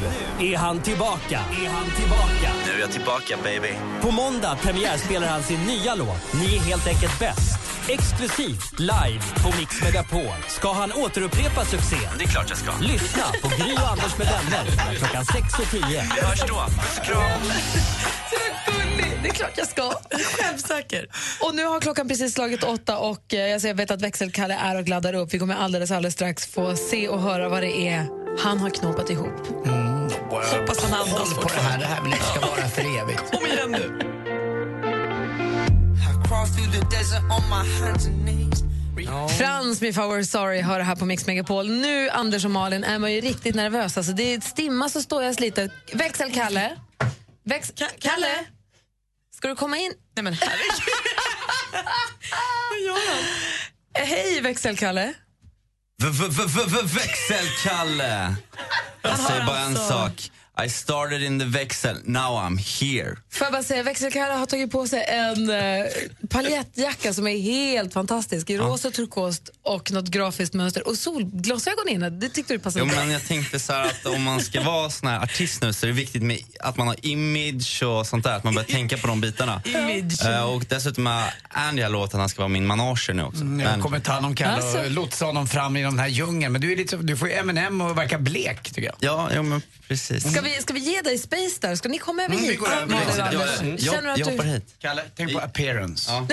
är han tillbaka. Är han tillbaka. Nu är jag tillbaka baby. På måndag premiärspelar han sin nya låt Ni är helt enkelt bäst. Exklusivt live på Mix Megapol. Ska han återupprepa succén? Det är klart jag ska. Lyssna på Gry och Anders med vänner klockan 6 och 10. Vi hörs då. Puss kram. Så gullig! Det är klart jag ska. Självsäker. Och nu har klockan precis slagit åtta och eh, jag ser- jag vet att växelkalle är och gladdar upp. Vi kommer alldeles, alldeles strax få se och höra vad det är han har knåpat ihop. Hoppas han andas på det här, det här vill ska vara för evigt. Kom igen nu. Knees. Frans med If I Were Sorry hör det här på Mix Megapol. Nu, Anders och Malin, är man ju riktigt nervös. Alltså, det är stimmas och ståjas lite. Växelkalle? Väx Kalle? Ska du komma in? Nej men herregud. Vad gör han? Hej, växelkalle. Växelkalle! Jag säger bara en alltså- sak. I started in the växel, now I'm here. Får jag bara säga, växelkalle har tagit på sig en uh, paljettjacka som är helt fantastisk. I rosa, turkost och något grafiskt mönster. Och solglasögon inne, det tyckte du passade Jo, men jag tänkte så här att om man ska vara sån här artist nu så är det viktigt med att man har image och sånt där. Att man börjar tänka på de bitarna. Image. Eh, och dessutom har Andy har låtit att han ska vara min manager nu också. Mm, Jag kommer ta hand om Kalle Alltså. och lotsa honom fram i den här djungeln. Men du, är lite, du får ju M&M och verka blek tycker jag. Ja, jo, men precis. Ska vi, ska vi ge dig space där? Ska ni komma över Mm, vi hit? går över Malin dit. och Ja, Anders? Jag, Känner du jag, att jag du... hoppar hit. Kalle, tänk på appearance. Ja,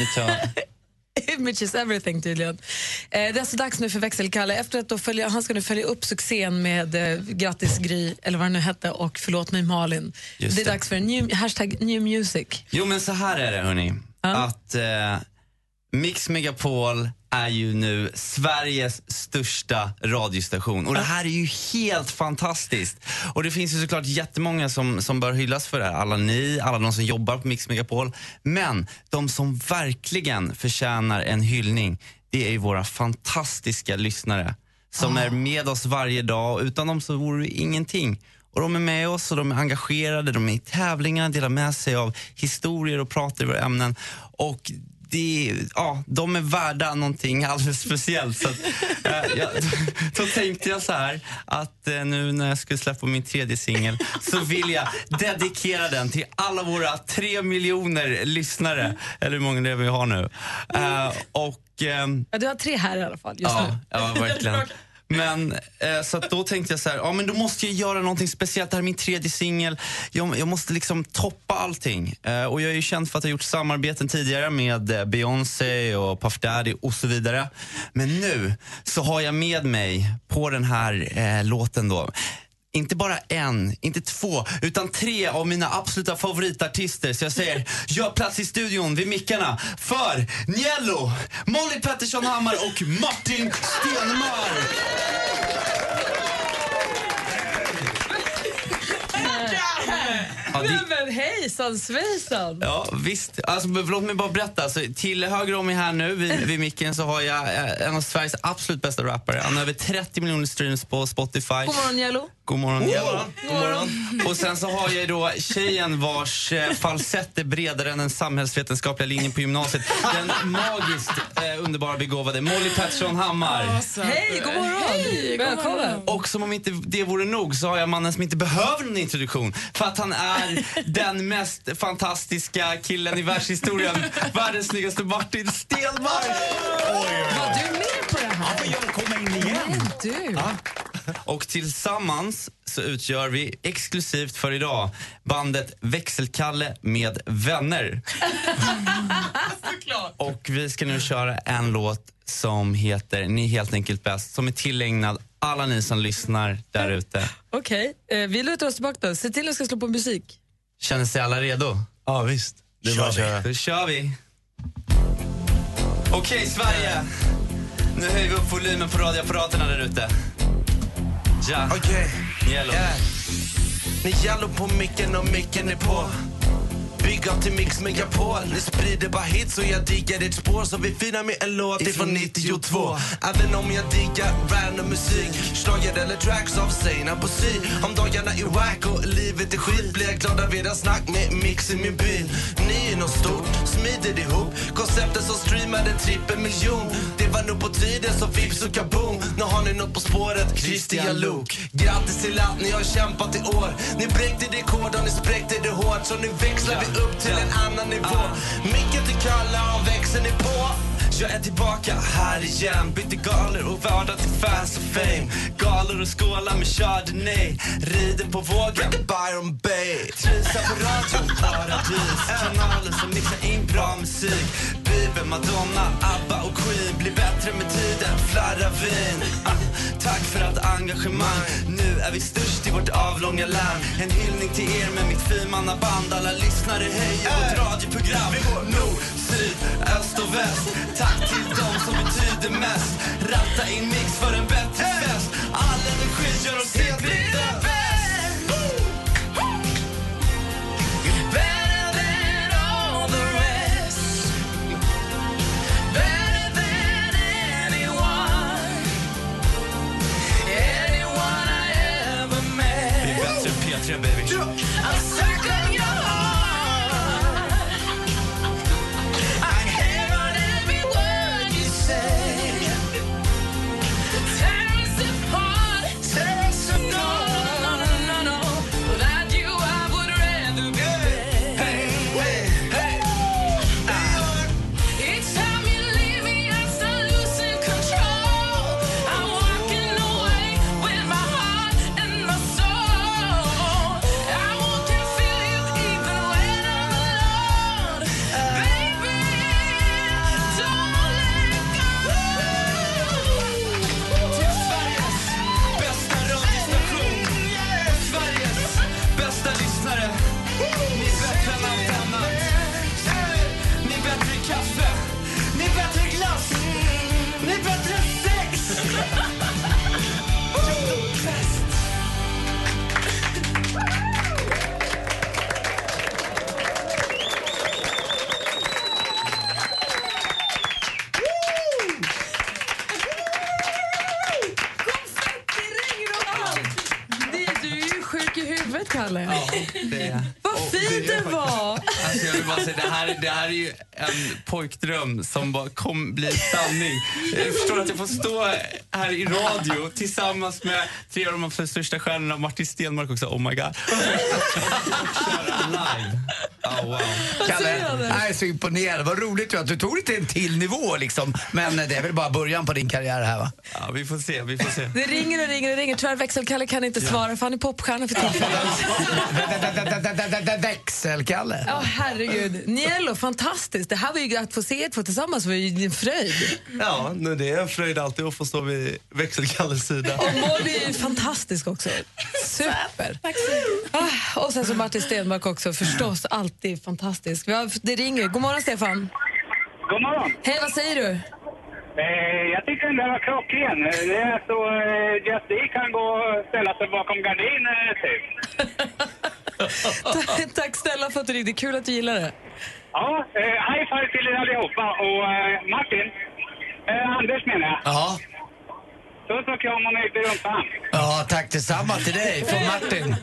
vi tar... Image is everything tydligen. Eh, det är alltså dags nu för växelkalle. Efter att då följa, han ska nu följa upp succén med eh, Grattis Gry, eller vad det nu hette, och Förlåt mig Malin. Just det är det. dags för en new, hashtag new music. Jo men så här är det hörni. Att eh, Mix Megapol är ju nu Sveriges största radiostation. Och det här är ju helt fantastiskt. Och det finns ju såklart jättemånga som, som bör hyllas för det här. Alla ni, alla de som jobbar på Mix Megapol. Men de som verkligen förtjänar en hyllning, det är ju våra fantastiska lyssnare. Som är med oss varje dag. Utan dem så vore det ingenting. Och de är med oss och de är engagerade, de är i tävlingar, delar med sig av historier och pratar i våra ämnen. Och det, ja, de är värda någonting alldeles speciellt. Så att, eh, jag, då tänkte jag så här att eh, nu när jag skulle släppa min tredje singel så vill jag dedikera den till alla våra tre miljoner lyssnare, eller hur många det är vi har nu. Eh, och... ehm, Ja, du har tre här i alla fall just ja, nu. Ja, verkligen. Men eh, så att då tänkte jag så här, ja men då måste jag göra någonting speciellt. Det här är min tredje singel. Jag, jag måste liksom toppa allting. Eh, och jag är ju känd för att ha gjort samarbeten tidigare med eh, Beyoncé och Puff Daddy och så vidare. Men nu så har jag med mig på den här eh, låten då inte bara en, inte två, utan tre av mina absoluta favoritartister. Så jag säger, gör plats i studion vid mickarna för Niello, Molly Pettersson Hammar och Martin Stenmark. Ja, det- men hejsan svejsan! Ja, visst. Alltså, låt mig bara berätta. Alltså, till höger om mig här nu vid, vid micken så har jag eh, en av Sveriges absolut bästa rappare. Han har över 30 miljoner streams på Spotify. God morgon Jello. God morgon, God Jello. God morgon. Och sen så har jag då tjejen vars eh, falsett är bredare än den samhällsvetenskapliga linjen på gymnasiet. Den magiskt eh, underbara begåvade Molly Pettersson Hammar. Hej, god morgon! Välkommen! Och som om inte det vore nog så har jag mannen som inte behöver någon introduktion. För att han är den mest fantastiska killen i världshistorien. Världens snyggaste Martin Stenmark! Var du med på det här? jag komma in igen? Du. Och tillsammans så utgör vi exklusivt för idag bandet Växelkalle med vänner. Och vi ska nu köra en låt som heter Ni är helt enkelt bäst som är tillägnad alla ni som lyssnar där ute. Okej, eh, vi lutar oss tillbaka då. Se till att jag ska slå på musik. Känner sig alla redo? Ja, visst. Det är bara att köra. Då kör vi. Okej, Sverige. Nu höjer vi upp volymen på radioapparaterna där ute. Ja. Okej. Yellow. Yeah. Ni jallo på micken och micken är på. Big up till Mix Megapol. Ni sprider bara hits och jag diggar ert spår. Så vi firar med en låt ifrån 92 Även om jag diggar random musik Schlager eller tracks av Zeina Bosi Om dagarna är wack och livet är skit Blir jag glad av era snack med Mix i min bil. Ni är något stort, smider ihop. Konceptet som streamade trippel miljon Det var nog på tiden så vips och kaboom. Nu har ni något på spåret, Christian Luuk. Grattis till allt ni har kämpat i år. Ni bräckte rekord och ni spräckte det hårt. Så nu växlar vi upp till en annan nivå. Micken till Kalle och växeln är på. Jag är tillbaka här igen. Bytte galor och vardag till fast och fame. Galor och skålar med chardonnay Rider på vågen, Byron Bay Trivs här på radion, paradis. Kanalen som mixar in bra musik Bieber, Madonna, ABBA och Queen. Blir bättre med tiden, flarrar vin. Ah, Tack för allt engagemang. Nu är vi störst i vårt avlånga land En hyllning till er med mitt fyrmannaband Alla lyssnare hejar vårt radioprogram. Nord, syd, öst och väst. Tack till dem som betyder mest. Ratta in mix för en bättre fest. All energi gör oss helt baby. I huvudet, Kalle. Det. Vad fint det var! Alltså jag vill bara säga, det här, det här är ju en pojkdröm som bara kom bli sanning. Jag förstår att jag får stå här i radio tillsammans med tre av de största stjärnorna, Martin Stenmark också, oh my god. Köra live. Oh, wow. Kalle, jag är så imponerad. Vad roligt att du tog det till en till nivå liksom. Men det är väl bara början på din karriär här va? Ja, vi får se, vi får se. Det ringer och ringer och ringer. Tyvärr växelkalle kan inte svara för han är popstjärna för tillfället. Växelkalle. Ja, herregud. Niello, fantastiskt. Det här var ju att få se er två tillsammans var ju en fröjd. Ja, nu det är en fröjd alltid att få stå vid växelkalles sida. Och Molly är ju fantastisk också. Super. Ah, och sen så Martin Stenmark också, förstås. Alltid fantastisk. Vi har, det ringer. God morgon, Stefan. God morgon. Hej, vad säger du? Eh, jag tycker den där var klockren. Det är så eh, Just D kan gå och ställa sig bakom gardinen typ. Ta- Tack snälla för att du ringde. Kul att du gillar det. Ja, eh, high five till er allihopa. Och eh, Martin, eh, Anders menar jag. Ja. Puss och kram och i rumpan. Ja, tack detsamma till dig från Martin.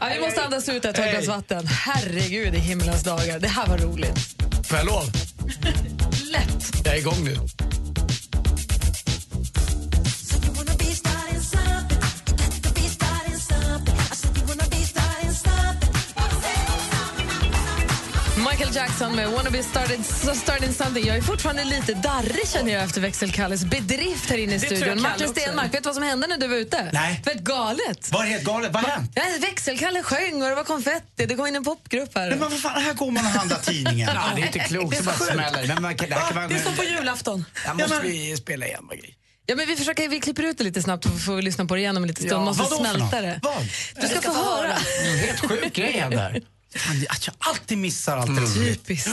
Ja, vi måste andas ut ett glas vatten. Herregud i himlens dagar. Det här var roligt. Får jag lov? Lätt. Jag är igång nu. Michael Jackson med Wanna be started, starting something. Jag är fortfarande lite darrig känner jag efter växelkalles bedrift här inne i studion. Martin också. Stenmark, vet du vad som hände när du var ute? Nej. Det var galet. Var det helt galet? Vad har hänt? Ja, växelkalle sjöng och det var konfetti. Det kom in en popgrupp här. Nej, men vad fan, här går man och handlar tidningen. Ja, det är inte klokt, det bara smäller. Men man det här kan man, Det är som på julafton. Här måste vi spela igen. Ja, men vi, försöker, vi klipper ut det lite snabbt och får lyssna på det igen om en liten stund. Ja, Måste smälta det. Vad? Du ska få höra. Mm, Helt sjuk grej händer. Fan, Att jag alltid missar allt roligt. Typiskt.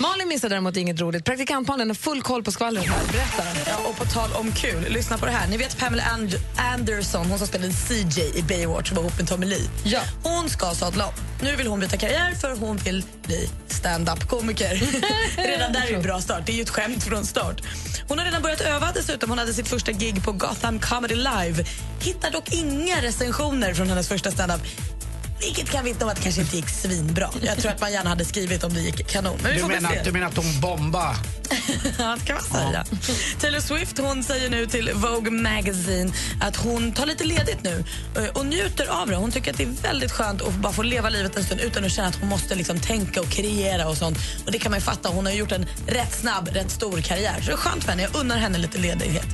Malin missar däremot inget roligt. Praktikantmalin har full koll på skvallret här. Berätta. Ja, och på tal om kul, lyssna på det här. Ni vet Pamela And- Anderson, hon som spelade CJ i Baywatch som var ihop med Tommy Lee. Ja. Hon ska sadla om. Nu vill hon byta karriär för hon vill bli stand-up-komiker. redan där är ju bra start. Det är ju ett skämt från start. Hon har redan börjat öva dessutom. Hon hade sitt första gig på Gotham Comedy Live. Hittar dock inga recensioner från hennes första stand-up. Vilket kan vittna om att det kanske inte gick svinbra. Jag tror att man gärna hade skrivit om det gick kanon. Men Du menar, se. du menar att hon bomba? Ja, det kan man säga. Taylor Swift hon säger nu till Vogue Magazine att hon tar lite ledigt nu eh, och njuter av det. Hon tycker att det är väldigt skönt att bara få leva livet en stund utan att känna att hon måste liksom tänka och kreera och sånt. Och Det kan man ju fatta. Hon har gjort en rätt snabb, rätt stor karriär. Så det är skönt för henne. Jag unnar henne lite ledighet.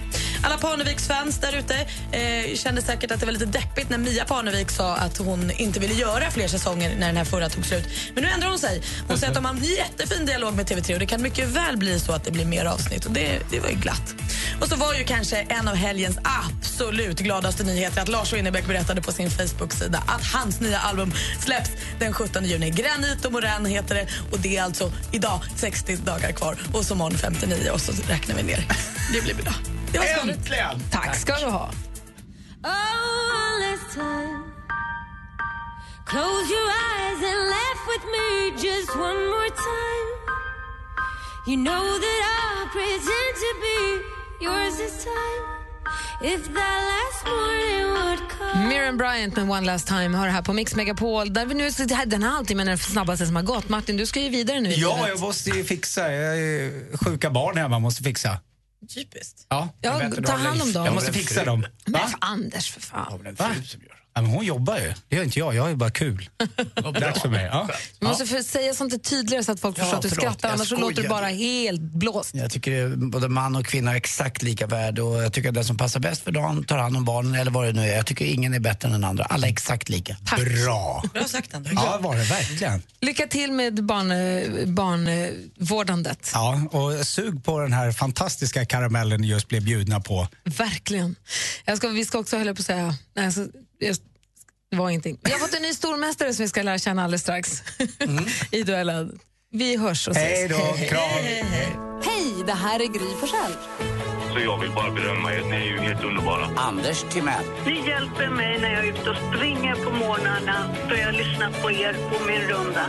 Alla Parneviks fans där ute eh, kände säkert att det var lite deppigt när Mia Parnevik sa att hon inte ville göra fler säsonger när den här förra tog slut. Men nu ändrar hon sig. Hon säger att de har en jättefin dialog med TV3 och det kan mycket väl bli så att det blir mer avsnitt. Och det, det var ju glatt. Och så var ju kanske en av helgens absolut gladaste nyheter att Lars Winnerbäck berättade på sin Facebook-sida att hans nya album släpps den 17 juni. Granit och Morän heter det och det är alltså idag 60 dagar kvar och så morgon 59 och så räknar vi ner. Det blir bra. Det var. Äntligen! Tack ska du ha. Close your eyes and laugh with me just one more time. You know that I'll pretend to be yours this time. If that last morning would come. Miriam Bryant med One Last Time har det här på Mix Megapol. Där vi nu, här- den här halvtimmen är den snabbaste som har gått. Martin, du ska ju vidare nu Ja, jag måste ju fixa. Jag är sjuka barn hemma, måste fixa. Typiskt. Ja, Ja, ta har hand om dem. Jag måste fixa dem. Men för Anders, för fan. Va? Ja, men hon jobbar ju. Det gör inte jag. Jag är bara kul. Dags för mig. Ja. Du måste för, säga sånt där tydligare så att folk Ja, förstår att du förlåt, skrattar, jag annars så låter du skojade. bara helt blåst. Jag tycker både man och kvinna är exakt lika värd och jag tycker att den som passar bäst för dagen tar hand om barnen eller vad det nu är. Jag tycker ingen är bättre än den andra. Alla är exakt lika. Bra. Bra sagt, Anders. Ja, var det verkligen. Lycka till med barn, eh, barnvårdandet. Ja, och sug på den här fantastiska karamellen ni just blev bjudna på. Verkligen. Jag ska, vi ska också, höll jag på att säga, nej, alltså, det var ingenting. Vi har fått en ny stormästare som vi ska lära känna alldeles strax i duellen. Vi hörs och ses. Hej då, kram. Hej, det här är Gry Forssell. Så jag vill bara berömma er. Ni är ju helt underbara. Anders Timell. Ni hjälper mig när jag är ute och springer på morgnarna för jag lyssnar på er på min runda.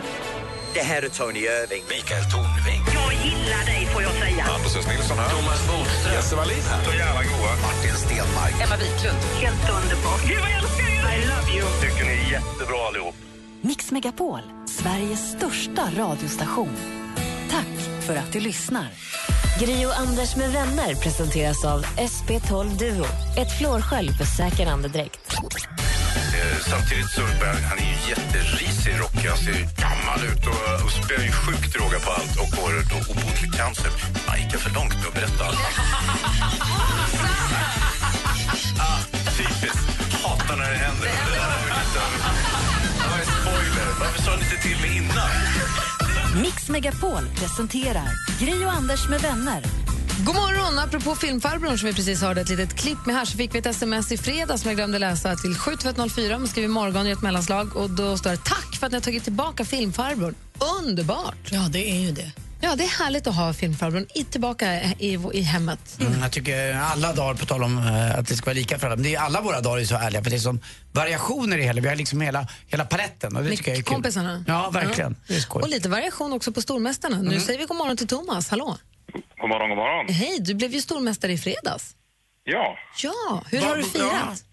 Det här är Tony Irving. Mikael Tornving. Jag gillar dig får jag säga. Hampus Nilsson här. Thomas Bodström. Jesse Wallin här. Så jävla goa. Martin Stenmark. Emma Wiklund. Helt underbart. Gud vad jag älskar er! I love you. Tycker ni är jättebra allihop. Mix Megapol, Sveriges största radiostation. Tack för att du lyssnar. Gri och Anders med vänner presenteras av SP12 Duo. Ett flårskölj för säker andedräkt. Eh, Samtidigt så bär, han är ju jätterisig rockig. Han ser gammal ut och, och spelar ju sjukt droga på allt och har då obotlig cancer. Han gick för långt med att berätta allt. ah, typiskt. Hatar när det händer. Det var ju. Det var en spoiler. Varför sa ni inte till mig innan? Mix Megapol presenterar Gri och Anders med vänner. God morgon! Apropå filmfarbrorn som vi precis hörde ett litet klipp med här så fick vi ett sms i fredags som jag glömde läsa till 72104. Man skriver morgon i ett mellanslag och då står det tack för att ni har tagit tillbaka filmfarbrorn. Underbart! Ja, det är ju det. Ja, det är härligt att ha filmfarbrorn i, tillbaka i, i hemmet. Mm, jag tycker alla dagar, på tal om eh, att det ska vara lika för alla, men det är, alla våra dagar är så härliga för det är som variationer i hela, vi har liksom hela, hela paletten och det Med tycker jag är kul. kompisarna. Ja, verkligen. Det är skoj. Och lite variation också på stormästarna. Nu säger vi god morgon till Thomas. Hallå! God morgon, god morgon. Hej, du blev ju stormästare i fredags. Ja. Ja, hur har du firat?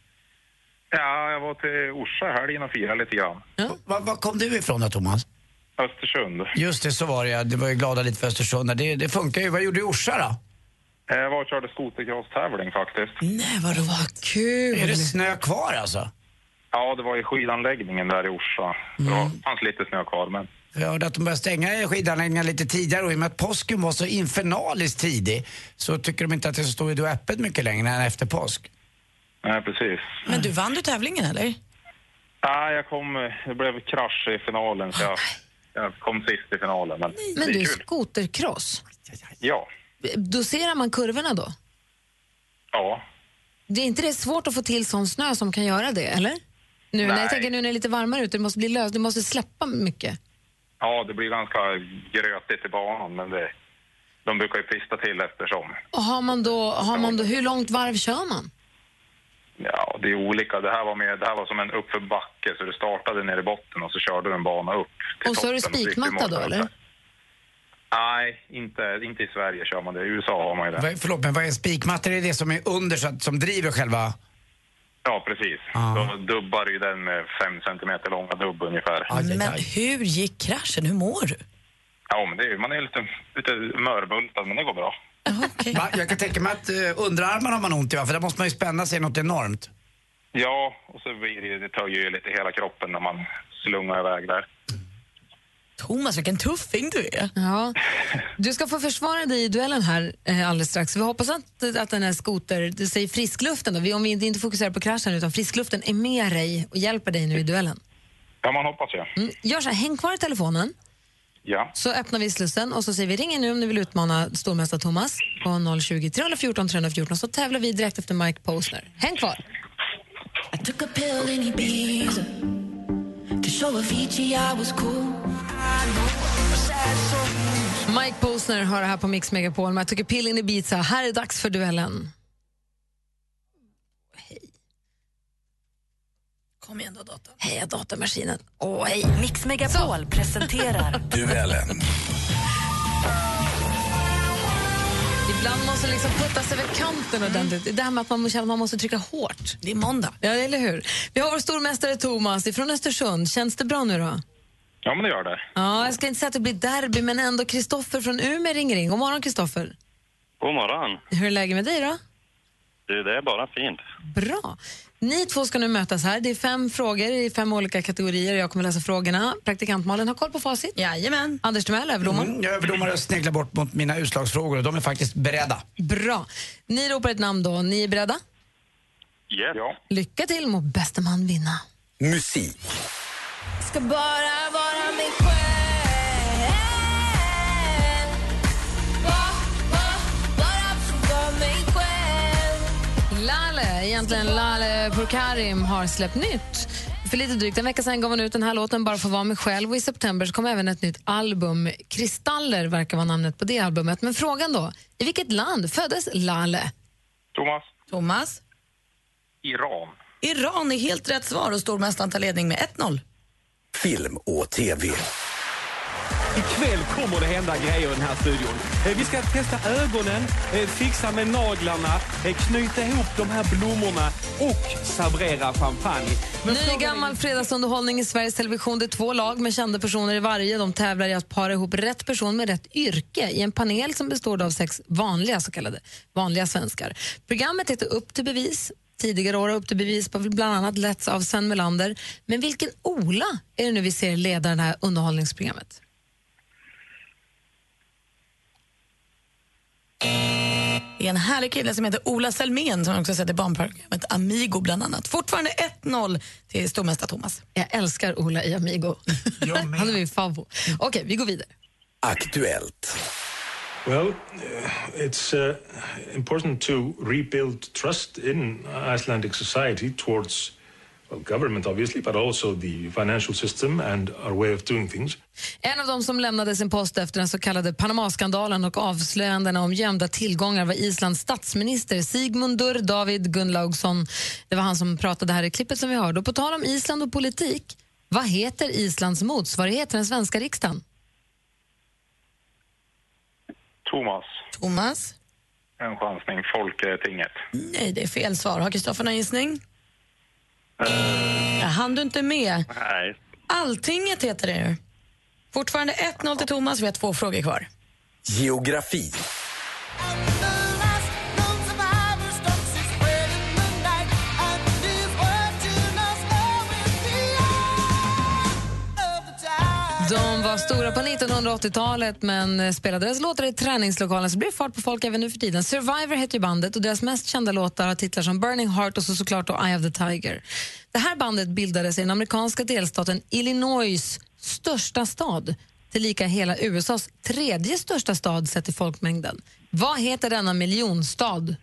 ja, jag var till Orsa i helgen och firade lite grann. Var, var kom du ifrån då, Thomas? Östersund. Just det, så var det ja. Det var ju glada lite för Östersund. Det, det funkar ju. Vad gjorde du i Orsa då? Jag var och körde skotercross-tävling faktiskt. Nej, vad roligt. Kul! Är det snö kvar alltså? Ja, det var i skidanläggningen där i Orsa. Det var, fanns lite snö kvar, men Jag hörde att de började stänga skidanläggningar lite tidigare och i och med att påsken var så infernaliskt tidig så tycker de inte att det står då öppet mycket längre än efter påsk. nej, precis. Men du vann du tävlingen eller? Nej, jag kom, det blev krasch i finalen så jag, jag kom sist i finalen. Men, Men det du, är kul. skotercross, Ja, doserar man kurvorna då? ja. Det är inte det svårt att få till sån snö som kan göra det, eller? Nu, när jag Nej. tänker nu när det är lite varmare ute, det måste bli löst, du måste släppa mycket. Ja, det blir ganska grötigt i banan, men det, de brukar ju pista till eftersom. Och har man då, har man då, hur långt varv kör man? Ja, det är olika. Det här var, med, det här var som en uppförbacke, så du startade ner i botten och så körde du en bana upp till Och så har du spikmatta då, där eller? Nej, inte, inte i Sverige kör man det. I USA har man ju det. Vad- Förlåt, men vad är spikmattor? Är det det som är under, så att, som driver själva... Ja, precis. Då dubbar ju den med fem centimeter långa dubb ungefär. Men hur gick kraschen? Hur mår du? Ja, men det är, man är lite, lite mörbultad, men det går bra. Va? Jag kan tänka mig att uh, underarmarna har man ont i, va? för där måste man ju spänna sig något enormt. Ja, och så blir det, det töjer ju lite hela kroppen när man slungar iväg där. Thomas, vilken tuffing du är. Ja. Du ska få försvara dig i duellen här eh, alldeles strax. Vi hoppas att, att den här skoter, du säger friskluften då, vi, om vi inte, inte fokuserar på kraschen utan friskluften är med dig och hjälper dig nu i duellen. Ja, man hoppas ju. Mm. Gör så här, häng kvar i telefonen Ja. så öppnar vi slussen och så säger vi ring in nu om ni vill utmana stormästare Thomas på 020 314 314 så tävlar vi direkt efter Mike Posner. Häng kvar! I took a pill in Ibiza to show Avicii I was cool. Mike Posner har det här på Mix Megapol med Jag tycker pill in Ibiza. Här är dags för duellen. Kom igen då, datorn. Heja datamaskinen. Åh, hej. Mix Megapol presenterar Duellen. Ibland måste liksom puttas över kanten ordentligt. Det är det här med att man måste, man måste trycka hårt. Det är måndag. Ja, eller hur? Vi har vår stormästare Thomas från Östersund. Känns det bra nu då? Ja, men det gör det. Ja, jag ska inte säga att det blir derby, men ändå Kristoffer från Umeå ringer in. God morgon Kristoffer. God morgon. Hur är läget med dig då? Du, det är bara fint. Bra. Ni två ska nu mötas här. Det är fem frågor i fem olika kategorier. Jag kommer läsa frågorna. Praktikant Malin har koll på facit. Jajamän. Anders Timell, överdomare. Mm, jag är överdomare och sneglar bort mot mina utslagsfrågor och de är faktiskt beredda. Bra. Ni ropar ett namn då. Ni är beredda? Yes. Ja. Lycka till, må bästa man vinna. Musik. Ska bara vara mig själv. Lale, egentligen Lale Pourkarim, har släppt nytt. För lite drygt en vecka sedan gav hon ut den här låten Bara för att vara mig själv och i september så kom även ett nytt album. Kristaller verkar vara namnet på det albumet. Men frågan då, i vilket land föddes Lale? Thomas? Thomas? Iran. Iran är helt rätt svar och stormästaren tar ledning med 1-0. Film och TV. Ikväll kommer det hända grejer i den här studion. Eh, Vi ska testa ögonen, eh, fixa med naglarna, eh, knyta ihop de här blommorna och sabrera champagne. Ny gammal fredagsunderhållning i Sveriges Television. Det är två lag med kända personer i varje. De tävlar i att para ihop rätt person med rätt yrke i en panel som består av sex vanliga så kallade vanliga svenskar. Programmet heter Upp till bevis. Tidigare år har Upp till bevis på bland annat letts av Sven Melander. Men vilken Ola är det nu vi ser leda det här underhållningsprogrammet? Det är en härlig kille som heter Ola Selmén som också sett i barnprogrammet Amigo bland annat. Fortfarande 1-0 till stormästare Thomas. Jag älskar Ola i Amigo. Han är min favorit. Okej, vi går vidare. Aktuellt. Well, uh, it's uh, important to rebuild trust in Icelandic society towards government, obviously, but also the financial system and our way of doing things. En av dem som lämnade sin post efter den så kallade Panamaskandalen och avslöjandena om gömda tillgångar var Islands statsminister Sigmundur David Gunnlaugsson. Det var han som pratade här i klippet som vi hörde. Och på tal om Island och politik, vad heter Islands motsvarighet till den svenska riksdagen? Thomas. Thomas? En chansning. Folketinget. Nej, det är fel svar. Har Kristoffer någon gissning? Jag hann du inte med. Nej. Alltinget heter det nu. Fortfarande 1-0 till Thomas. Vi har två frågor kvar. Geografi. Var stora på 1980-talet men spelade deras låtar i träningslokalen så blir det fart på folk även nu för tiden. Survivor heter ju bandet och deras mest kända låtar har titlar som Burning Heart och så såklart då Eye of the Tiger. Det här bandet bildades i den amerikanska delstaten Illinois största stad tillika hela USAs tredje största stad sett till folkmängden. Vad heter denna miljonstad?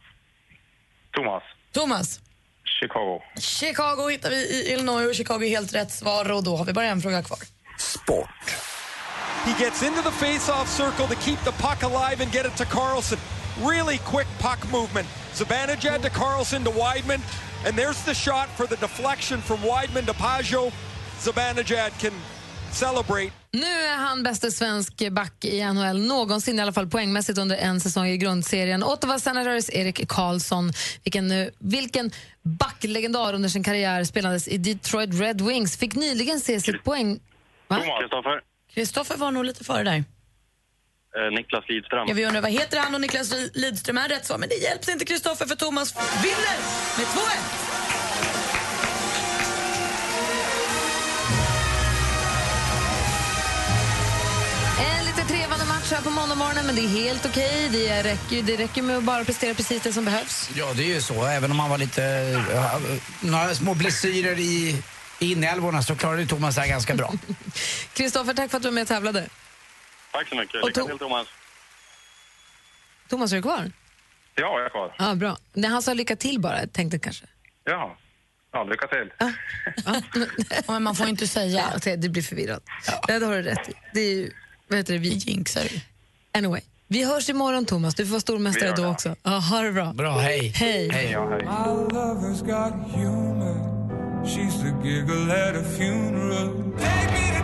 Thomas. Thomas? Chicago. Chicago hittar vi i Illinois och Chicago är helt rätt svar och då har vi bara en fråga kvar. He gets into the face-off circle to keep the puck alive and get it to Carlson. Really quick puck movement. Zibanejad to Carlson to Weidman, and there's the shot for the deflection from Weidman to Pajot. Zibanejad can celebrate. Nu är han bästa svensk back i NHL någonsin, i alla fall poängmässigt under en säsong i grundserien. Ottawa Senators Erik Karlsson, vilken, vilken backlegendar under sin karriär spelandes i Detroit Red Wings, fick nyligen se sitt poäng... Kristoffer. Kristoffer var nog lite före där. Eh, Niklas Lidström. Ja, vi undrar vad heter han och Niklas Lidström är rätt svar. Men det hjälps inte Kristoffer för Thomas vinner med 2-1. En lite trevande match här på måndagmorgonen, men det är helt okej. Det, räcker, det räcker med att bara prestera precis det som behövs. Ja, det är ju så. Även om han var lite... ja, några små blessyrer i inälvorna så klarade Thomas det här ganska bra. Kristoffer, tack för att du var med och tävlade. Tack så mycket. Och Lycka till, Thomas. Thomas, är du kvar? Ja, jag är kvar. Ja, bra. Nej, han sa lycka till bara, tänkte kanske. Ja. Ja, lycka till. Men man får inte säga. Ja, du blir förvirrad. Ja. det har du rätt i. Det är ju, vad heter det, vi jinxar Anyway, vi hörs imorgon Thomas. Du får vara stormästare då det. också. Ja, ha det bra. Bra, hej. Hej. Hej. Ja, hej. She's the giggle at a funeral.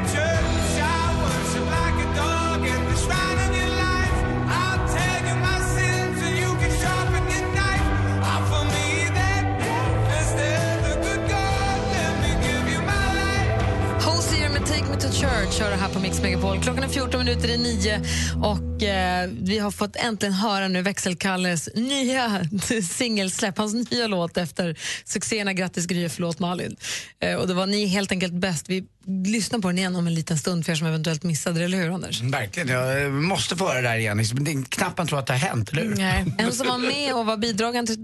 Me To Church hör det här på Mix Megapol. Klockan är 14 minuter i nio och eh, vi har fått äntligen höra nu Växelkalles nya singelsläpp, hans nya låt efter succéerna Grattis Gry, förlåt Malin. Eh, och det var Ni helt enkelt bäst. Vi lyssnar på den igen om en liten stund för er som eventuellt missade det, eller hur Anders? Verkligen, jag eh, måste få höra det där igen. Det är knappt man tror att det har hänt, eller hur? Nej. En som var med och var bidragande,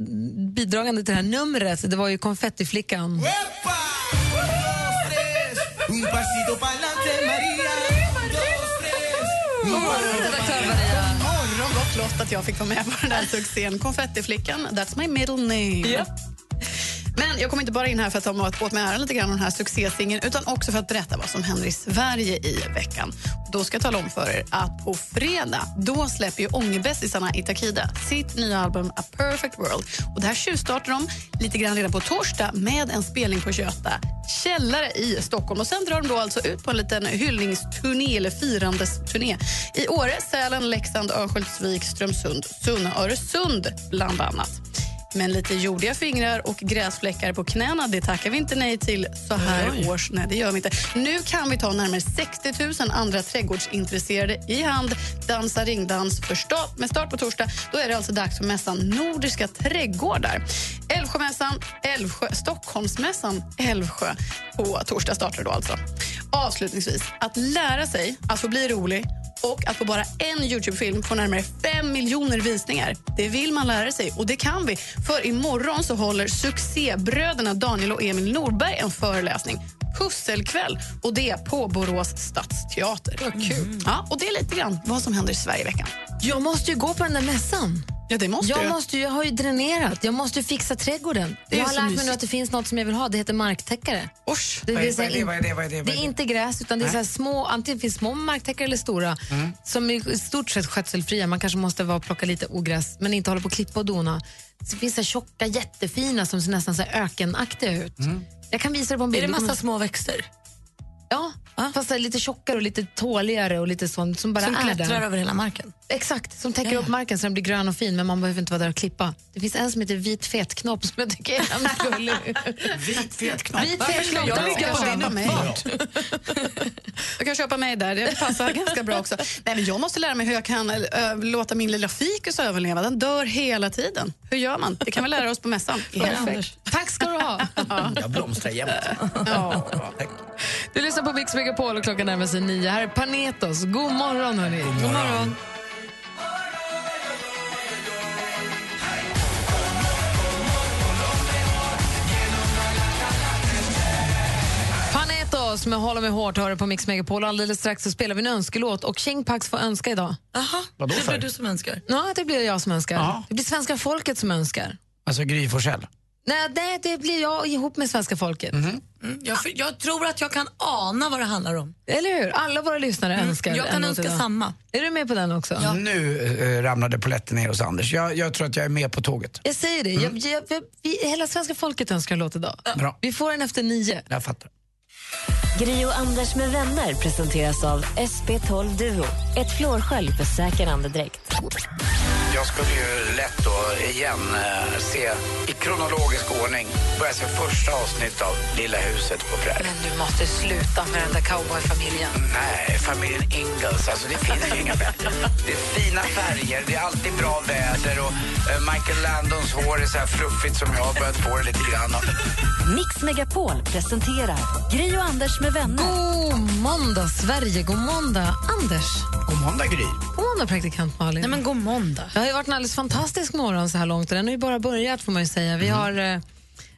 bidragande till det här numret, det var ju Konfettiflickan. Un pasito pa'lante, Maria. Dos, tres. Un Redaktör Maria. morgon, vad flott att jag fick vara med på den här succén. Konfettiflickan, that's my middle name. Men jag kom inte bara in här för att ta åt mig äran lite grann av den här succésingeln utan också för att berätta vad som händer i Sverige i veckan. Då ska jag tala om för er att på fredag då släpper ju ångerbästisarna Itakida sitt nya album A Perfect World. Och det här tjuvstartar de lite grann redan på torsdag med en spelning på Göta källare i Stockholm. Och Sen drar de då alltså ut på en liten hyllningsturné eller firandesturné i Åre, Sälen, Leksand, Örnsköldsvik, Strömsund, Sunne, Öresund bland annat. Men lite jordiga fingrar och gräsfläckar på knäna det tackar vi inte nej till så här Oj. års. Nej, det gör vi inte. Nu kan vi ta närmare 60 000 andra trädgårdsintresserade i hand dansa ringdans för start, med start på torsdag. Då är det alltså dags för mässan Nordiska trädgårdar. Älvsjömässan, Älvsjö, Stockholmsmässan Älvsjö på torsdag startar då alltså. Avslutningsvis, att lära sig att få bli rolig och att på bara en Youtube-film få närmare 5 miljoner visningar. Det vill man lära sig och det kan vi. För imorgon så håller succébröderna Daniel och Emil Norberg en föreläsning. Pusselkväll och det på Borås stadsteater. Kul. Ja, och det är lite grann vad som händer i Sverige i veckan. Jag måste ju gå på den där mässan. Ja, det måste jag, måste ju, jag har ju dränerat. Jag måste ju fixa trädgården. Det är jag har lärt mig nu att det finns något som jag vill ha. Det heter marktäckare. Det, Vad är- är det, vad är det, vad är det, är det är det? inte gräs, utan det är så små, antingen finns små marktäckare eller stora, Mm. som är i stort sett skötselfria. Man kanske måste vara och plocka lite ogräs, men inte hålla på och klippa och dona. Så finns det tjocka, jättefina som ser nästan så här ökenaktiga ut. Jag kan visa det på en Är bild. det Du kommer- massa små växter? Ja, fast så här lite tjockare och lite tåligare och lite sånt som bara Som är klättrar där. över hela marken? Exakt, som täcker Ja. upp marken så den blir grön och fin men man behöver inte vara där och klippa. Det finns en som heter vit fetknopp som jag tycker är hemskt gullig. Vit fetknopp. Vit Varför skulle fetknopp, jag ligga på din köpa mig. Jag kan köpa mig där, det passar ganska bra också. Nej, men jag måste lära mig hur jag kan ö, låta min lilla fikus överleva. Den dör hela tiden. Hur gör man? Det kan vi lära oss på mässan. Perfekt. Tack ska du ha. Jag blomstrar jämt. Ja. Du lyssnar på Mix Megapol och klockan närmar sig nio. Här är Panetos. God morgon, hörni. God morgon. Panetos med Hålla mig hårt hör på Mix Megapol. Alldeles strax så spelar vi en önskelåt och Cheng Pax får önska idag. Aha, Vadå det blir du som önskar. Ja, det blir jag som önskar. Ja. Det blir svenska folket som önskar. Alltså Gry Forssell. Nej, det, det blir jag ihop med svenska folket. Mm, jag, jag tror att jag kan ana vad det handlar om. Eller hur? Alla våra lyssnare önskar Mm, jag kan önska idag. samma. Är du med på den också? Nu eh, ramlade polletten ner hos Anders. Jag, jag tror att jag är med på tåget. Jag säger det, jag, jag, jag, vi, hela svenska folket önskar en låt idag. Bra. Vi får den efter nio. Jag fattar. Gri och Anders med vänner presenteras av SP12 Duo. Ett flårskölj för säker andedräkt. Jag skulle ju lätt då igen eh, se i kronologisk ordning börja se första avsnitt av Lilla huset på prärien. Men du måste sluta med den där cowboyfamiljen. Nej, familjen Ingalls. Alltså det finns ju inga bättre. Det är fina färger, det är alltid bra väder och eh, Michael Landons hår är så här fluffigt som jag har börjat få det lite grann. Mix Megapol presenterar Gri och Anders med vänner. God måndag, Sverige. God måndag, Anders. God måndag, Gry. God måndag, praktikant Malin. Nej, men god måndag. Det har ju varit en alldeles fantastisk morgon så här långt och den har ju bara börjat får man ju säga. Vi har eh,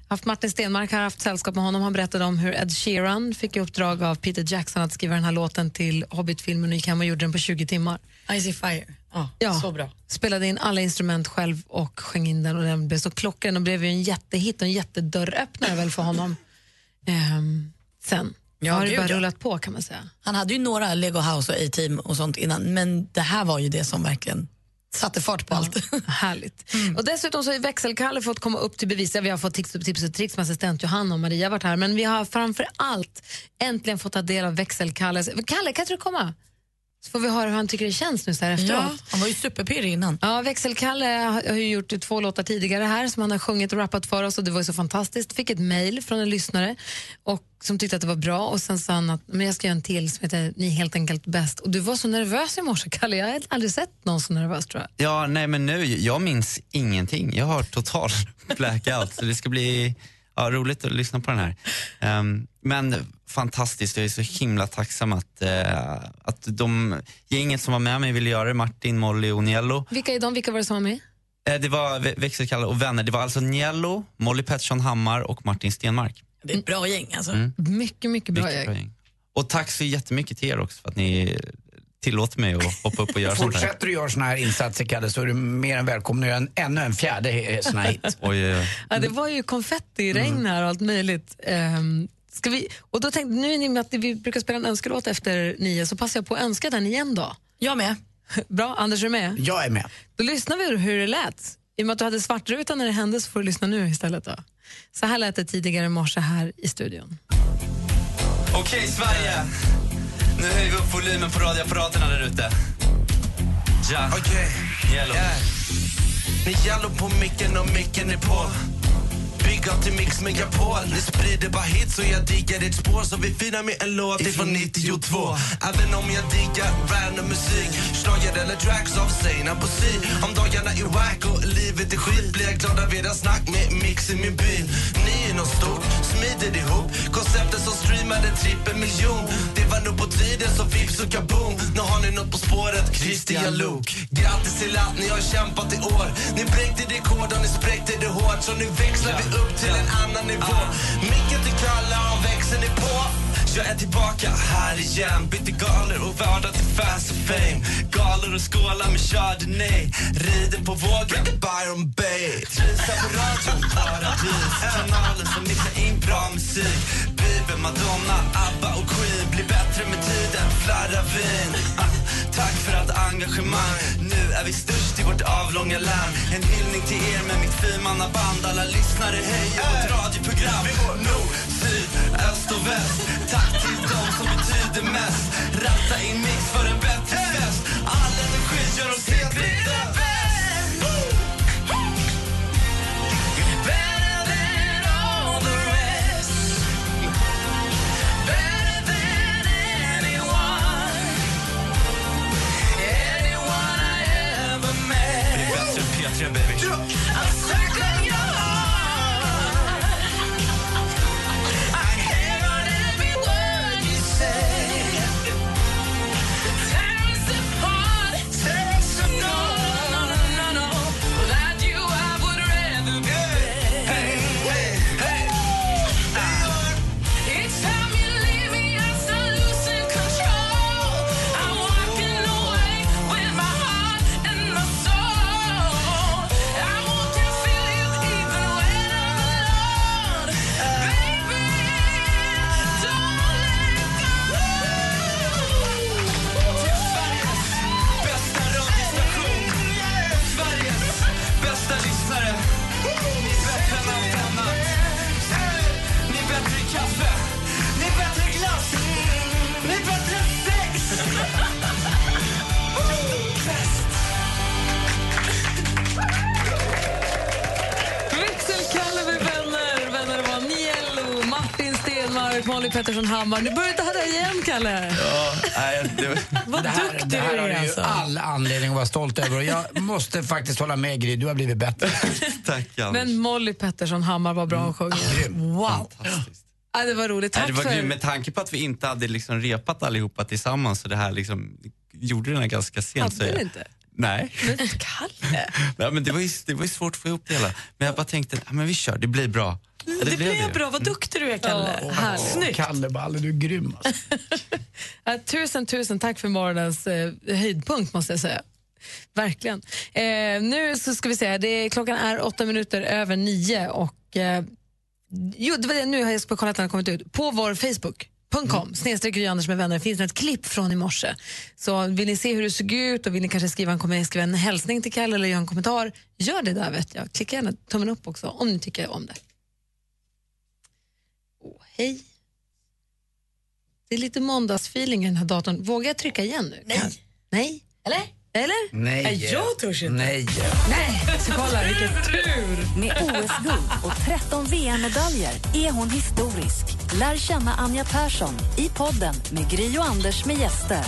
haft Martin Stenmark här, haft sällskap med honom. Han berättade om hur Ed Sheeran fick i uppdrag av Peter Jackson att skriva den här låten till Hobbit-filmen och gick hem och gjorde den på 20 timmar. Icy Fire. Ja, Ja. Så bra. Spelade in alla instrument själv och sjöng in den och den blev så klockren och blev ju en jättehit och en jättedörröppnare väl för honom. Ehm, sen Ja, har det bara ja. rullat på kan man säga. Han hade ju några Lego House och A-Team och sånt innan, men det här var ju det som verkligen satte fart på allt. Härligt. Mm. Och dessutom så har växelkalle fått komma upp till bevis. Vi har fått tips, tips och tricks med assistent Johanna och Maria varit här. Men vi har framför allt äntligen fått ta del av växelkalles... Kalle, kan inte du komma? Så får vi höra hur han tycker det känns nu så här efteråt. Ja, han var ju superpirrig innan. Ja, Växelkalle har ju gjort två låtar tidigare här som han har sjungit och rappat för oss och det var ju så fantastiskt. Fick ett mejl från en lyssnare och, som tyckte att det var bra och sen sa han att men jag ska göra en till som heter Ni är helt enkelt bäst. Och du var så nervös i morse, Kalle. Jag har aldrig sett någon så nervös tror jag. Ja, nej men nu, jag minns ingenting. Jag har total blackout. så det ska bli ja, roligt att lyssna på den här. Ehm, men fantastiskt, jag är så himla tacksam att, eh, att de gänget som var med mig ville göra det, Martin, Molly och Niello. Vilka är de? Vilka var det som var med? Eh, det var växelkalle och vänner. Det var alltså Niello, Molly Pettersson Hammar och Martin Stenmark. Det är ett bra gäng alltså. Mm. Mycket, mycket bra Mycket gäng. bra gäng. Och tack så jättemycket till er också för att ni tillåter mig att hoppa upp och göra sånt här. Fortsätter du göra såna här insatser, Kalle, så är du mer än välkommen att göra en, ännu en fjärde sån här hit. Oj, oj, oj. Ja, det var ju konfetti, regn här och allt möjligt. Um, ska vi, och då tänkte, nu är ni med att vi brukar spela en önskelåt efter nio så passar jag på att önska den igen då. Jag med. Bra, Anders är du med? Jag är med. Då lyssnar vi hur det lät. I och med att du hade svartruta när det hände så får du lyssna nu istället. Då. Så här lät det tidigare i morse här i studion. Okej, Sverige. Nu höjer vi upp volymen på radioapparaterna där ute. Ja. Okej. Yellow. Yeah. Ni gäller på micken och micken är på. Up till Mix Megapol. Ni sprider bara hits och jag diggar ert spår så vi firar med en låt ifrån 92. Även om jag diggar random musik, schlager eller tracks av Seinar på si. Om dagarna är wack och livet är skit blir jag glad av era snack med Mix i min bil. Ni är något stort, smider ihop konceptet som streamade trippel miljon. Det var nog på tiden så vips och kaboom. Nu har ni något på spåret, Christian Luuk. Grattis till allt ni har kämpat i år. Ni bräckte rekord och ni spräckte det hårt så nu växlar vi upp till en annan nivå. Micken till Kalle och växeln är på. Jag är tillbaka här igen. Bytte galor och vardag till fast och fame. Galor och skålar med chardonnay Rider på vågen, Byron Bay. Trivs på radion, paradis. Kanalen som mixar in bra musik. Bieber, Madonna, ABBA och Queen. Blir bättre med tiden, flarra vin ah, Tack för allt engagemang. Nu är vi störst vårt avlånga land En hyllning till er med mitt fyrmannaband. Alla lyssnare heja vårt radioprogram. Nord, syd, öst och väst. Tack till dem som betyder mest. Ratta in mix för en bättre fest. All energi gör oss helt Hammar. Nu börjar det här igen, Kalle. Ja, nej, det, Vad det här, duktig det här du är, alltså. all anledning att vara stolt över. Och jag måste faktiskt hålla med Gry, du har blivit bättre. Tack, Anders. Men Molly Pettersson Hammar var bra och sjöng. Wow. Ja, det var roligt. Nej, Tack det var för... med tanke på att vi inte hade liksom repat allihopa tillsammans så det här liksom gjorde den här ganska sent. Hade jag- inte? Nej. Men Kalle. Nej, men det, var ju, det var ju svårt att få ihop det hela. Men jag bara tänkte, ja, men vi kör, det blir bra. Ja, Det, blev bra, vad duktig du är Kalle. Ja, härligt. Snyggt. Kalle Balle, du är grym. Alltså. Tusen, tusen tack för morgonens eh, höjdpunkt måste jag säga. Verkligen. Eh, nu så ska vi se, det är, klockan är åtta minuter över nio och eh, jo, det var det, nu har jag ska kolla att den har kommit ut. På vår Facebook.com, mm. snedstreck Anders med vänner, finns det ett klipp från i morse. Så vill ni se hur det såg ut och vill ni kanske skriva en, skriva en hälsning till Kalle eller göra en kommentar, gör det där vet jag. Klicka gärna tummen upp också om ni tycker om det. Hej. Det är lite måndagsfeeling i den här datorn. Vågar jag trycka igen nu? Nej. Nej? Eller? Eller? Nej. Nej, jag törs inte. Nej. Nej, så kolla vilken tur! Med OS-guld och 13 VM-medaljer är hon historisk. Lär känna Anja Persson i podden med Gry och Anders med gäster.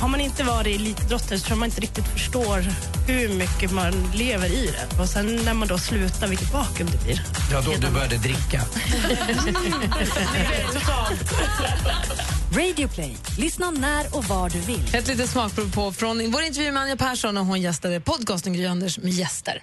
Har man inte varit elitidrottare så tror man inte riktigt förstår hur mycket man lever i det. Och sen när man då slutar, vilket vakuum det blir. Ja, då du började dricka. Radio Play. Lyssna när och var du vill. Ett litet smakprov på från vår intervju med Anja Persson när hon gästade podcasten Gry Anders med gäster.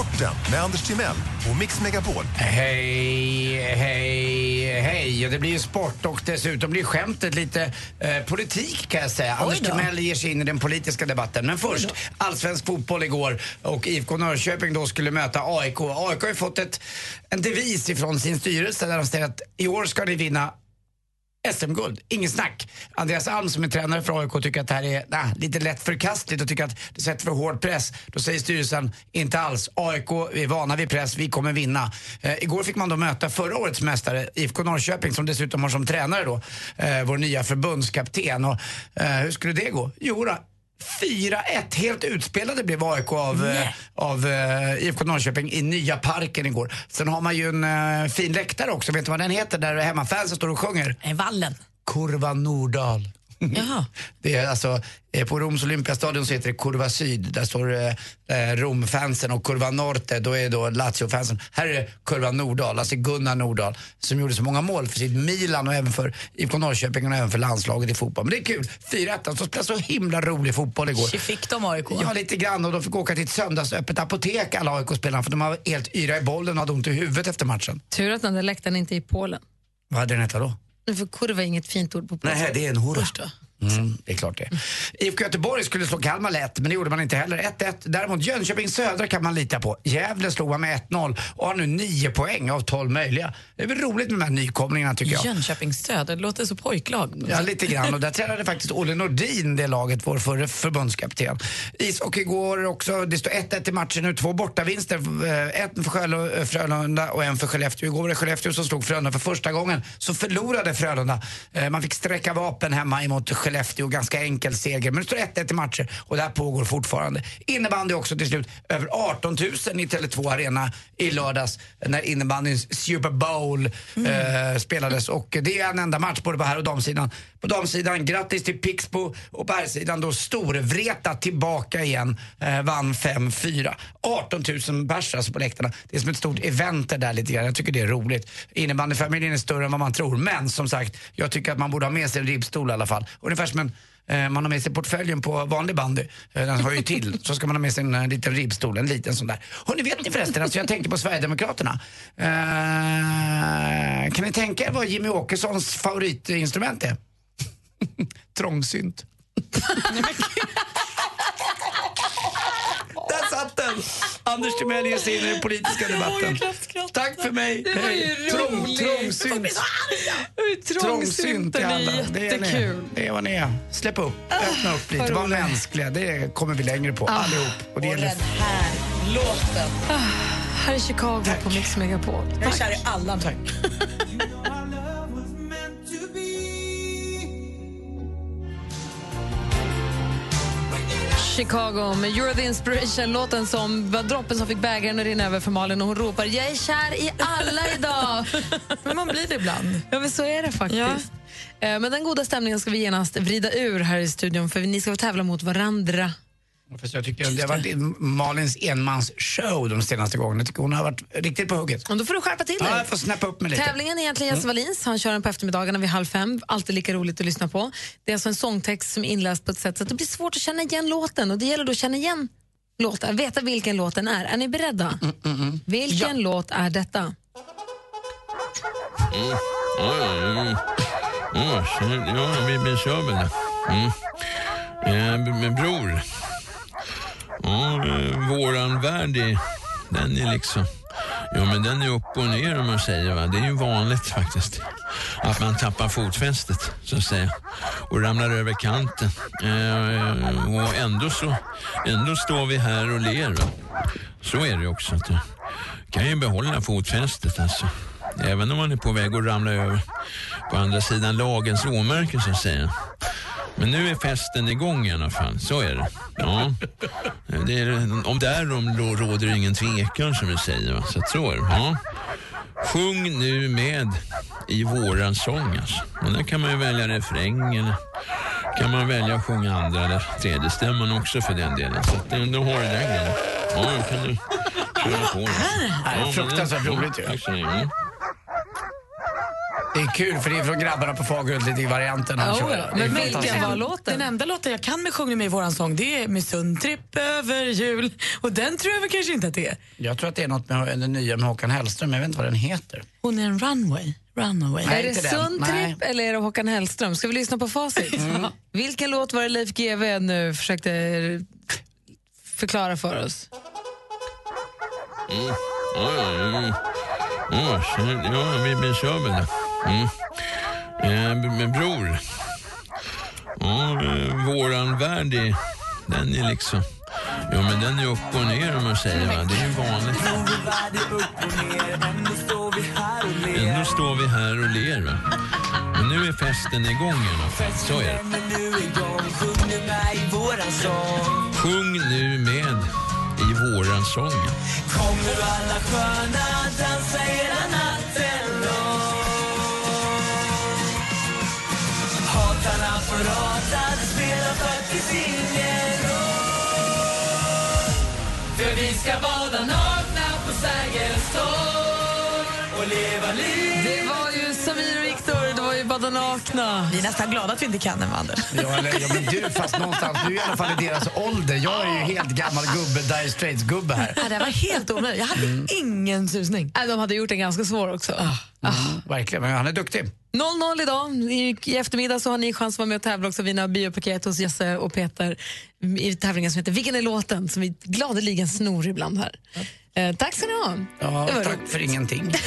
Sporten med Anders Timell och Mix Megapol. Hej, hej, hej. Och det blir ju sport och dessutom blir skämtet lite eh, politik kan jag säga. Anders Timell ger sig in i den politiska debatten. Men först, allsvensk fotboll igår och IFK Norrköping då skulle möta AIK. AIK har ju fått ett, en devis ifrån sin styrelse där de säger att i år ska ni vinna SM-guld, inget snack. Andreas Alm som är tränare för AIK tycker att det här är nah, lite lätt förkastligt och tycker att det sätter för hård press. Då säger styrelsen, inte alls. AIK, vi är vana vid press, vi kommer vinna. Eh, igår fick man då möta förra årets mästare, IFK Norrköping, som dessutom har som tränare då eh, vår nya förbundskapten. Och, eh, hur skulle det gå? Jo då, 4-1, helt utspelade blev AIK av, eh, av eh, IFK Norrköping i nya parken igår. Sen har man ju en eh, fin läktare också, vet du vad den heter? Där hemmafansen står och sjunger. Vallen. Kurva Nordahl. Jaha. Det är alltså, eh, på Roms Olympiastadion så heter det Kurva Syd. Där står eh, eh, Romfansen och Kurva Norte, då är då Lazio-fansen. Här är det Kurva Nordahl, alltså Gunnar Nordahl, som gjorde så många mål för sitt Milan och även för IFK Norrköping och även för landslaget i fotboll. Men det är kul. 4-1, så spelade så himla rolig fotboll igår. Fick de AIK? Ja, lite grann. Och de fick åka till ett söndagsöppet apotek alla AIK-spelarna för de var helt yra i bollen och hade ont i huvudet efter matchen. Tur att den där läktaren inte är i Polen. Vad hade den hetat då? Nu för kurva är inget fint ord på polska. Nej, det är en hora. Mm, det är klart det. IFK Göteborg skulle slå Kalmar lätt, men det gjorde man inte heller. 1-1. Däremot Jönköping Södra kan man lita på. Gävle slog man med 1-0 och har nu 9 poäng av 12 möjliga. Det är väl roligt med de här nykomlingarna tycker jag. Jönköpings Söder, det låter så pojklag. Ja, lite grann. Och där tränade faktiskt Olle Nordin det laget, vår förre förbundskapten. Ishockey går också, det står 1-1 i matchen nu, två bortavinster. Eh, En för eh, Frölunda och en för Skellefteå. Igår var det Skellefteå som slog Frölunda för första gången. Så förlorade Frölunda. Eh, Man fick sträcka vapen hemma emot Skellefteå, ganska enkel seger. Men det står 1-1 i matcher och det här pågår fortfarande. Innebandy också till slut, över 18 000 i Tele2 Arena i lördags när innebandyns Super Bowl eh, spelades. Och det är en enda match både på här och damsidan. På damsidan, grattis till Pixbo och på herrsidan då Storvreta tillbaka igen. Eh, vann 5-4. 18 000 pers alltså på läktarna. Det är som ett stort event det där lite grann. Jag tycker det är roligt. Innebandyfamiljen är större än vad man tror. Men som sagt, jag tycker att man borde ha med sig en ribbstol i alla fall. Ungefär som en eh, man har med sig portföljen på vanlig bandy. Eh, den hör ju till. Så ska man ha med sig en eh, liten ribbstol, en liten sån där. Hörrni, vet ni förresten, alltså jag tänker på Sverigedemokraterna. Eh, kan ni tänka er vad Jimmy Åkessons favoritinstrument är? Trångsynt. Där satt den! Anders Timell ger sig in i den politiska debatten. Tack för mig. Det var ju. Trång, roligt. trångsynt. Trångsynten är alla. Det är ni. jättekul. Det är vad ni är. Släpp upp, öppna upp lite, vad var mänskliga. Det kommer vi längre på, Ah. allihop. Och det Och gäller den här låten. Ah, här är Chicago på Mix Megapol. Jag är kär i alla nu. Chicago med You're the Inspiration, låten som var droppen som fick bägaren att rinna över för Malin och hon ropar jag är kär i alla idag. men man blir det ibland. Ja, men så är det faktiskt. Eh, Men den goda stämningen ska vi genast vrida ur här i studion för ni ska tävla mot varandra. Fast jag tycker det har varit Malins enmansshow de senaste gångerna. Jag tycker hon har varit riktigt på hugget. Och då får du skärpa till dig. Ja, jag får snappa upp mig lite. Tävlingen är egentligen Jesse Wallins. Han kör den på eftermiddagarna vid halv fem. Alltid lika roligt att lyssna på. Det är alltså en sångtext som är inläst på ett sätt så att det blir svårt att känna igen låten. Och Det gäller då att känna igen låten, veta vilken låten är. Är ni beredda? Vilken låt är detta? Mm. Ja, ja, ja. Ja, ja, vi, vi kör väl. Mm. Eh, med bror. Mm, ja, våran värld är, den är liksom... Ja, men den är upp och ner om man säger. Va? Det är ju vanligt faktiskt. Att man tappar fotfästet, så att säga. Och ramlar över kanten. Eh, och ändå så ändå står vi här och ler. Va? Så är det ju också. Att du kan ju behålla fotfästet alltså. Även om man är på väg att ramla över på andra sidan lagens råmärken, så att säga. Men nu är festen igång i alla fall, så är det. Ja. Det är, om därom råder det ingen tvekan som vi säger. Va? Så är det. Ja. Sjung nu med i våran sång alltså. Och där kan man ju välja refräng eller kan man välja att sjunga andra eller tredje stämman också för den delen. Så att, då har du den grejen. Ja, då kan du köra på. Det här är fruktansvärt roligt ju. Tack så mycket. Mm. Det är kul för det är från grabbarna på Fagerhult lite i varianten han kör. är Men vilken var låten? Den enda låten jag kan med Sjung med i våran sång det är Med sundtripp över jul. Och den tror jag väl kanske inte att det är. Jag tror att det är något med den nya med Håkan Hellström, jag vet inte vad den heter. Hon är en runway. Runaway. Nej, är det inte den. Sundtripp eller är det Håkan Hellström? Ska vi lyssna på facit? Vilken låt var det Leif GW nu försökte förklara för oss? Mm. Ja, ja, ja. Ja, vi, vi kör väl det. Mm. Eh, men bror. Ja, eh, våran värld är, den är liksom... Ja, men den är upp och ner om man säger. Va? Det är ju vanligt. Ändå står vi här och ler. Va? Men nu är festen igång i alla fall. Så är det. Sjung nu med i våran sång. Kom nu alla sköna, dansa hela Hatarna får Bada nakna. Vi är nästan glada att vi inte kan den, Anders? Ja, eller, ja, men du, fast någonstans, du är i alla fall i deras ålder. Jag är ju helt gammal gubbe, Dire Straits-gubbe här. Ja, det var helt omöjligt. Jag hade ingen susning. Nej, de hade gjort den ganska svår också. Mm, verkligen, men han är duktig. 0-0 idag. I, I eftermiddag så har ni chans att vara med och tävla också. Vinna biopaket hos Jesse och Peter i tävlingen som heter Vilken är låten? Som vi gladeligen snor ibland här. Eh, tack ska ni ha. Ja, tack för ingenting.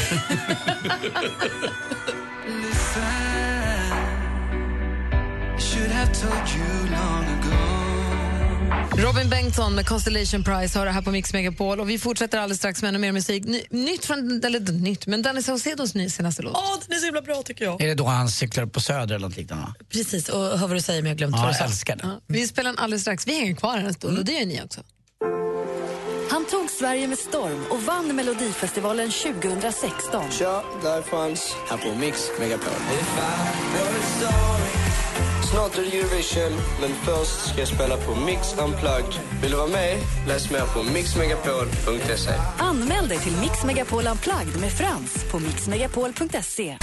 Robin Bengtsson med Constellation Prize har det här på Mix Megapol. Och vi fortsätter alldeles strax med ännu mer musik. Ny, nytt från, eller nytt, men Danny Saucedos ny senaste låt. Åh, den är så himla bra tycker jag. Är det då han cyklar på Söder eller något liknande? Precis, och hör vad du säger men jag glömt Ja, vad du sa. älskar det. Ja, vi spelar den alldeles strax. Vi hänger kvar här en stund och det gör ni också. Han tog Sverige med storm och vann Melodifestivalen 2016. Tja, där fanns här på Mix Megapol. Snart är det Eurovision, men först ska jag spela på Mix Unplugged. Vill du vara med? Läs mer på mixmegapol.se. Anmäl dig till Mix Megapol Unplugged med Frans på mixmegapol.se.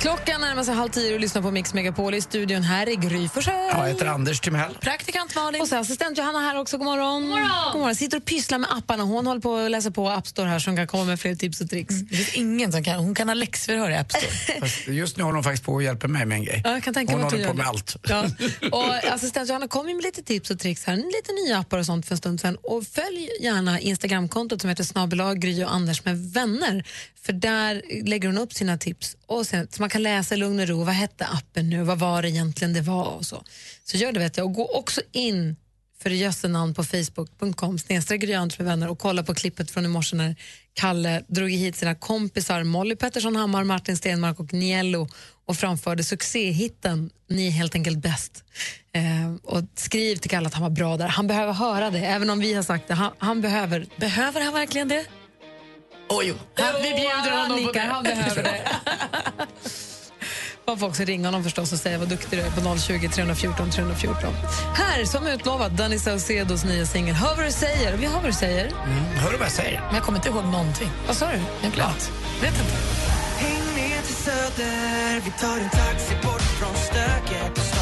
Klockan närmar sig halv tio och lyssnar på Mix Megapol i studion. Här är Gry Forssell. Jag heter Anders Timell. Praktikant Malin. Och så assistent Johanna här också. God morgon. God morgon. God morgon. Sitter och pysslar med apparna. Hon håller på att läsa på App Store här som kan komma med fler tips och tricks. Det finns ingen som kan, hon kan ha läxförhör i App Store. Fast just nu håller hon faktiskt på att hjälpa mig med en grej. Ja, jag kan tänka hon håller på med allt. Ja. Och assistent Johanna kom med lite tips och tricks här, lite nya appar och sånt för en stund sedan. Och följ gärna Instagramkontot som heter snabelag Gry och Anders med vänner. För där lägger hon upp sina tips och sen, så man kan läsa i lugn och ro. Vad hette appen nu? Vad var det egentligen det var? Och så. så gör det vet jag. Och gå också in för jösse namn på facebook.com snedstreck med vänner och kolla på klippet från i morse när Kalle drog hit sina kompisar Molly Pettersson Hammar, Martin Stenmark och Niello och framförde succéhitten Ni är helt enkelt bäst. Eh, och skriv till Kalle att han var bra där. Han behöver höra det, även om vi har sagt det. Han, han behöver... Behöver han verkligen det? Jo. Han, vi bjuder han honom på nickar, det. Han behöver det. Man får också ringa honom förstås och säga vad duktig du är på 020 314 314. Här, som utlovat, Danny Saucedos nya singel Hör vad du säger. Vi hör vad du säger. Mm, hör du vad jag säger? Men jag kommer inte ihåg någonting. Vad sa du? Jag glömt. Vet inte. Häng med till Söder, vi tar en taxi bort från stöket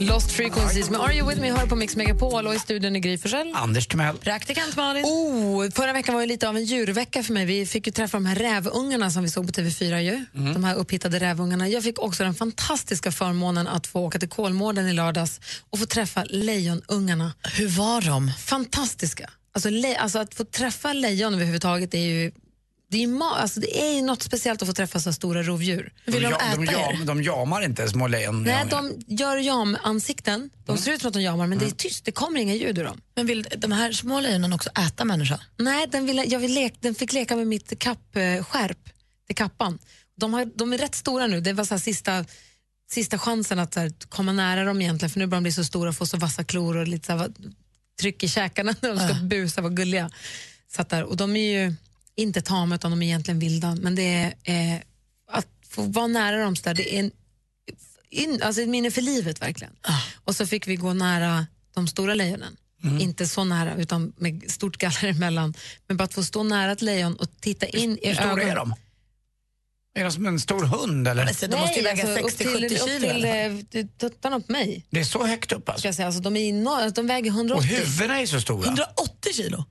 Lost Frequencies med Are You With Me hör på Mix Megapol och i studion är Gry Forssell. Anders Timell. Praktikant Malin. Oh, förra veckan var ju lite av en djurvecka för mig. Vi fick ju träffa de här rävungarna som vi såg på TV4 ju. Mm. De här upphittade rävungarna. Jag fick också den fantastiska förmånen att få åka till Kolmården i lördags och få träffa lejonungarna. Hur var de? Fantastiska. Alltså, le- alltså att få träffa lejon överhuvudtaget är ju det är, ma- alltså det är ju något speciellt att få träffa så stora rovdjur. de, ja- de, jam, de jamar inte små lejon. Nej, de gör jamansikten. De ser ut som att de jamar, men det är tyst. Det kommer inga ljud ur dem. Men vill de här små lejonen också äta människa? Nej, den, ville, jag vill lek, den fick leka med mitt kappskärp till kappan. De, har, de är rätt stora nu. Det var så här sista, sista chansen att så här, komma nära dem egentligen, för nu börjar de bli så stora och få så vassa klor och lite så här, tryck i käkarna när de ska Ah. busa, vara gulliga. Satt där. Och de är ju inte tama, utan de är egentligen vilda. Men det är, eh, att få vara nära dem så där, det är en, in, alltså ett minne för livet verkligen. Och så fick vi gå nära de stora lejonen. Inte så nära, utan med stort galler emellan. Men bara att få stå nära ett lejon och titta in i Hur stora ögonen. är de? Är de som en stor hund eller? Alltså, de måste ju väga alltså, upp 60-70 till, kilo upp till eh, tuttarna på mig. Det är så högt upp Ska alltså? jag, säga. Alltså, de, är no, de väger 180. Och huvudena är så stora? 180 kilo?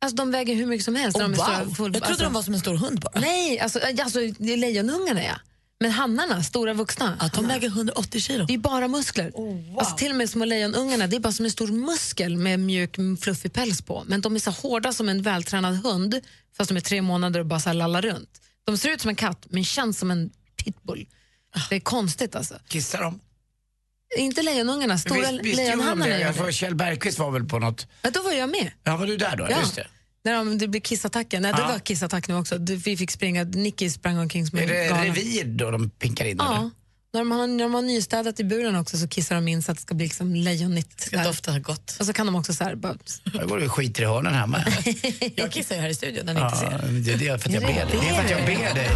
Alltså, de väger hur mycket som helst. Oh, de är wow. stora, full, Jag trodde de var som en stor hund bara. Nej, alltså, alltså det är lejonungarna ja. Men hannarna, stora vuxna. Att de väger 180 kilo? Det är bara muskler. alltså, till och med små lejonungarna, det är bara som en stor muskel med mjuk fluffig päls på. Men de är så hårda som en vältränad hund, fast de är tre månader och bara så lallar runt. De ser ut som en katt, men känns som en pitbull. Det är konstigt alltså. Kissar de? Inte lejonungarna, stora Visst, visst lejonhannarna det. gör Jag det. Kjell Bergqvist var väl på något... Ja, då var jag med. Ja, var du där då? Ja. Just det. När de, det blev kissattacken. Nej, det Ja. var kissattack nu också. Det- Vi fick springa, Nicky sprang omkring som Är en det galen. revir då de pinkar in? eller? Ja. När de, har, när de har nystädat i buren också så kissar de in så att det ska bli liksom lejonigt. Det doftar gott. Och så kan de också så här, bara, Jag går och skiter i hörnen hemma. Jag kissar ju här i studion när ni inte Ja, ser. det är det för att jag ber dig. Det är för att jag ber dig.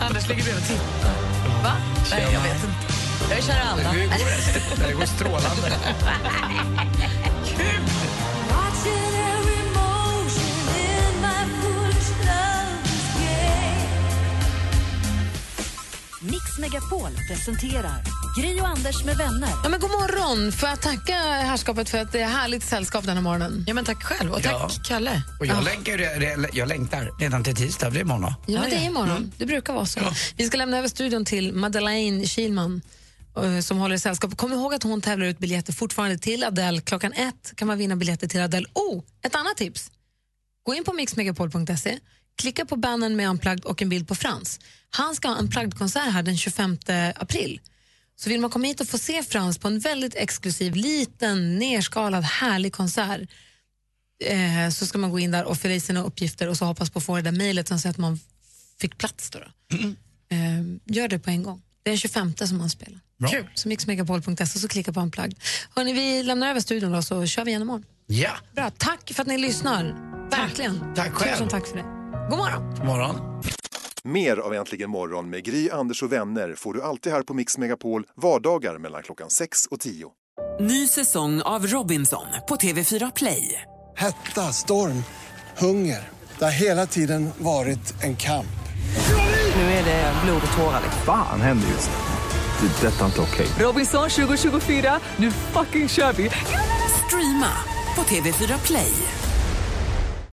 Anders ligger bredvid och tittar. Va? Nej, jag vet inte. Jag kör alla. Hur går det? Det går strålande. Mix Megapol presenterar Gri och Anders med vänner. Ja, men god morgon! Får jag tacka herrskapet för att det är härligt sällskap den här morgonen? Ja, men tack själv. Och tack Ja. Kalle. Och jag, re- re- jag längtar redan till tisdag, det är imorgon? Ja, men det är Mm. imorgon. Det brukar vara så. Vi ska lämna över studion till Madeleine Kilman som håller i sällskap. Kom ihåg att hon tävlar ut biljetter fortfarande till Adele. Klockan ett kan man vinna biljetter till Adele. Oh, ett annat tips. Gå in på mixmegapol.se, klicka på bannern med Unplugged och en bild på Frans. Han ska ha en Unplugged-konsert här den 25 april. Så vill man komma hit och få se Frans på en väldigt exklusiv, liten, nerskalad, härlig konsert eh, så ska man gå in där och fylla i sina uppgifter och så hoppas på att få det där mejlet som säger att man fick plats. Då då. Eh, gör det på en gång. Det är den 25 som man spelar. Bra. Kul. Så mixmegapol.se och så klicka på Unplugged. Hörrni, vi lämnar över studion då, så kör vi igen imorgon. Ja, Bra. Tack för att ni lyssnar. Verkligen. Tack själv. Tusen tack för det. God morgon. god morgon. Mer av Äntligen morgon med Gry, Anders och vänner får du alltid här på Mix Megapol vardagar mellan klockan 6 och 10. Ny säsong av Robinson på TV4 Play. Hetta, storm, hunger. Det har hela tiden varit en kamp. Nu är det blod och tårar. liksom. Fan händer just nu. Det. är Detta är inte okej. Robinson 2024, nu fucking kör vi! Streama på TV4 Play.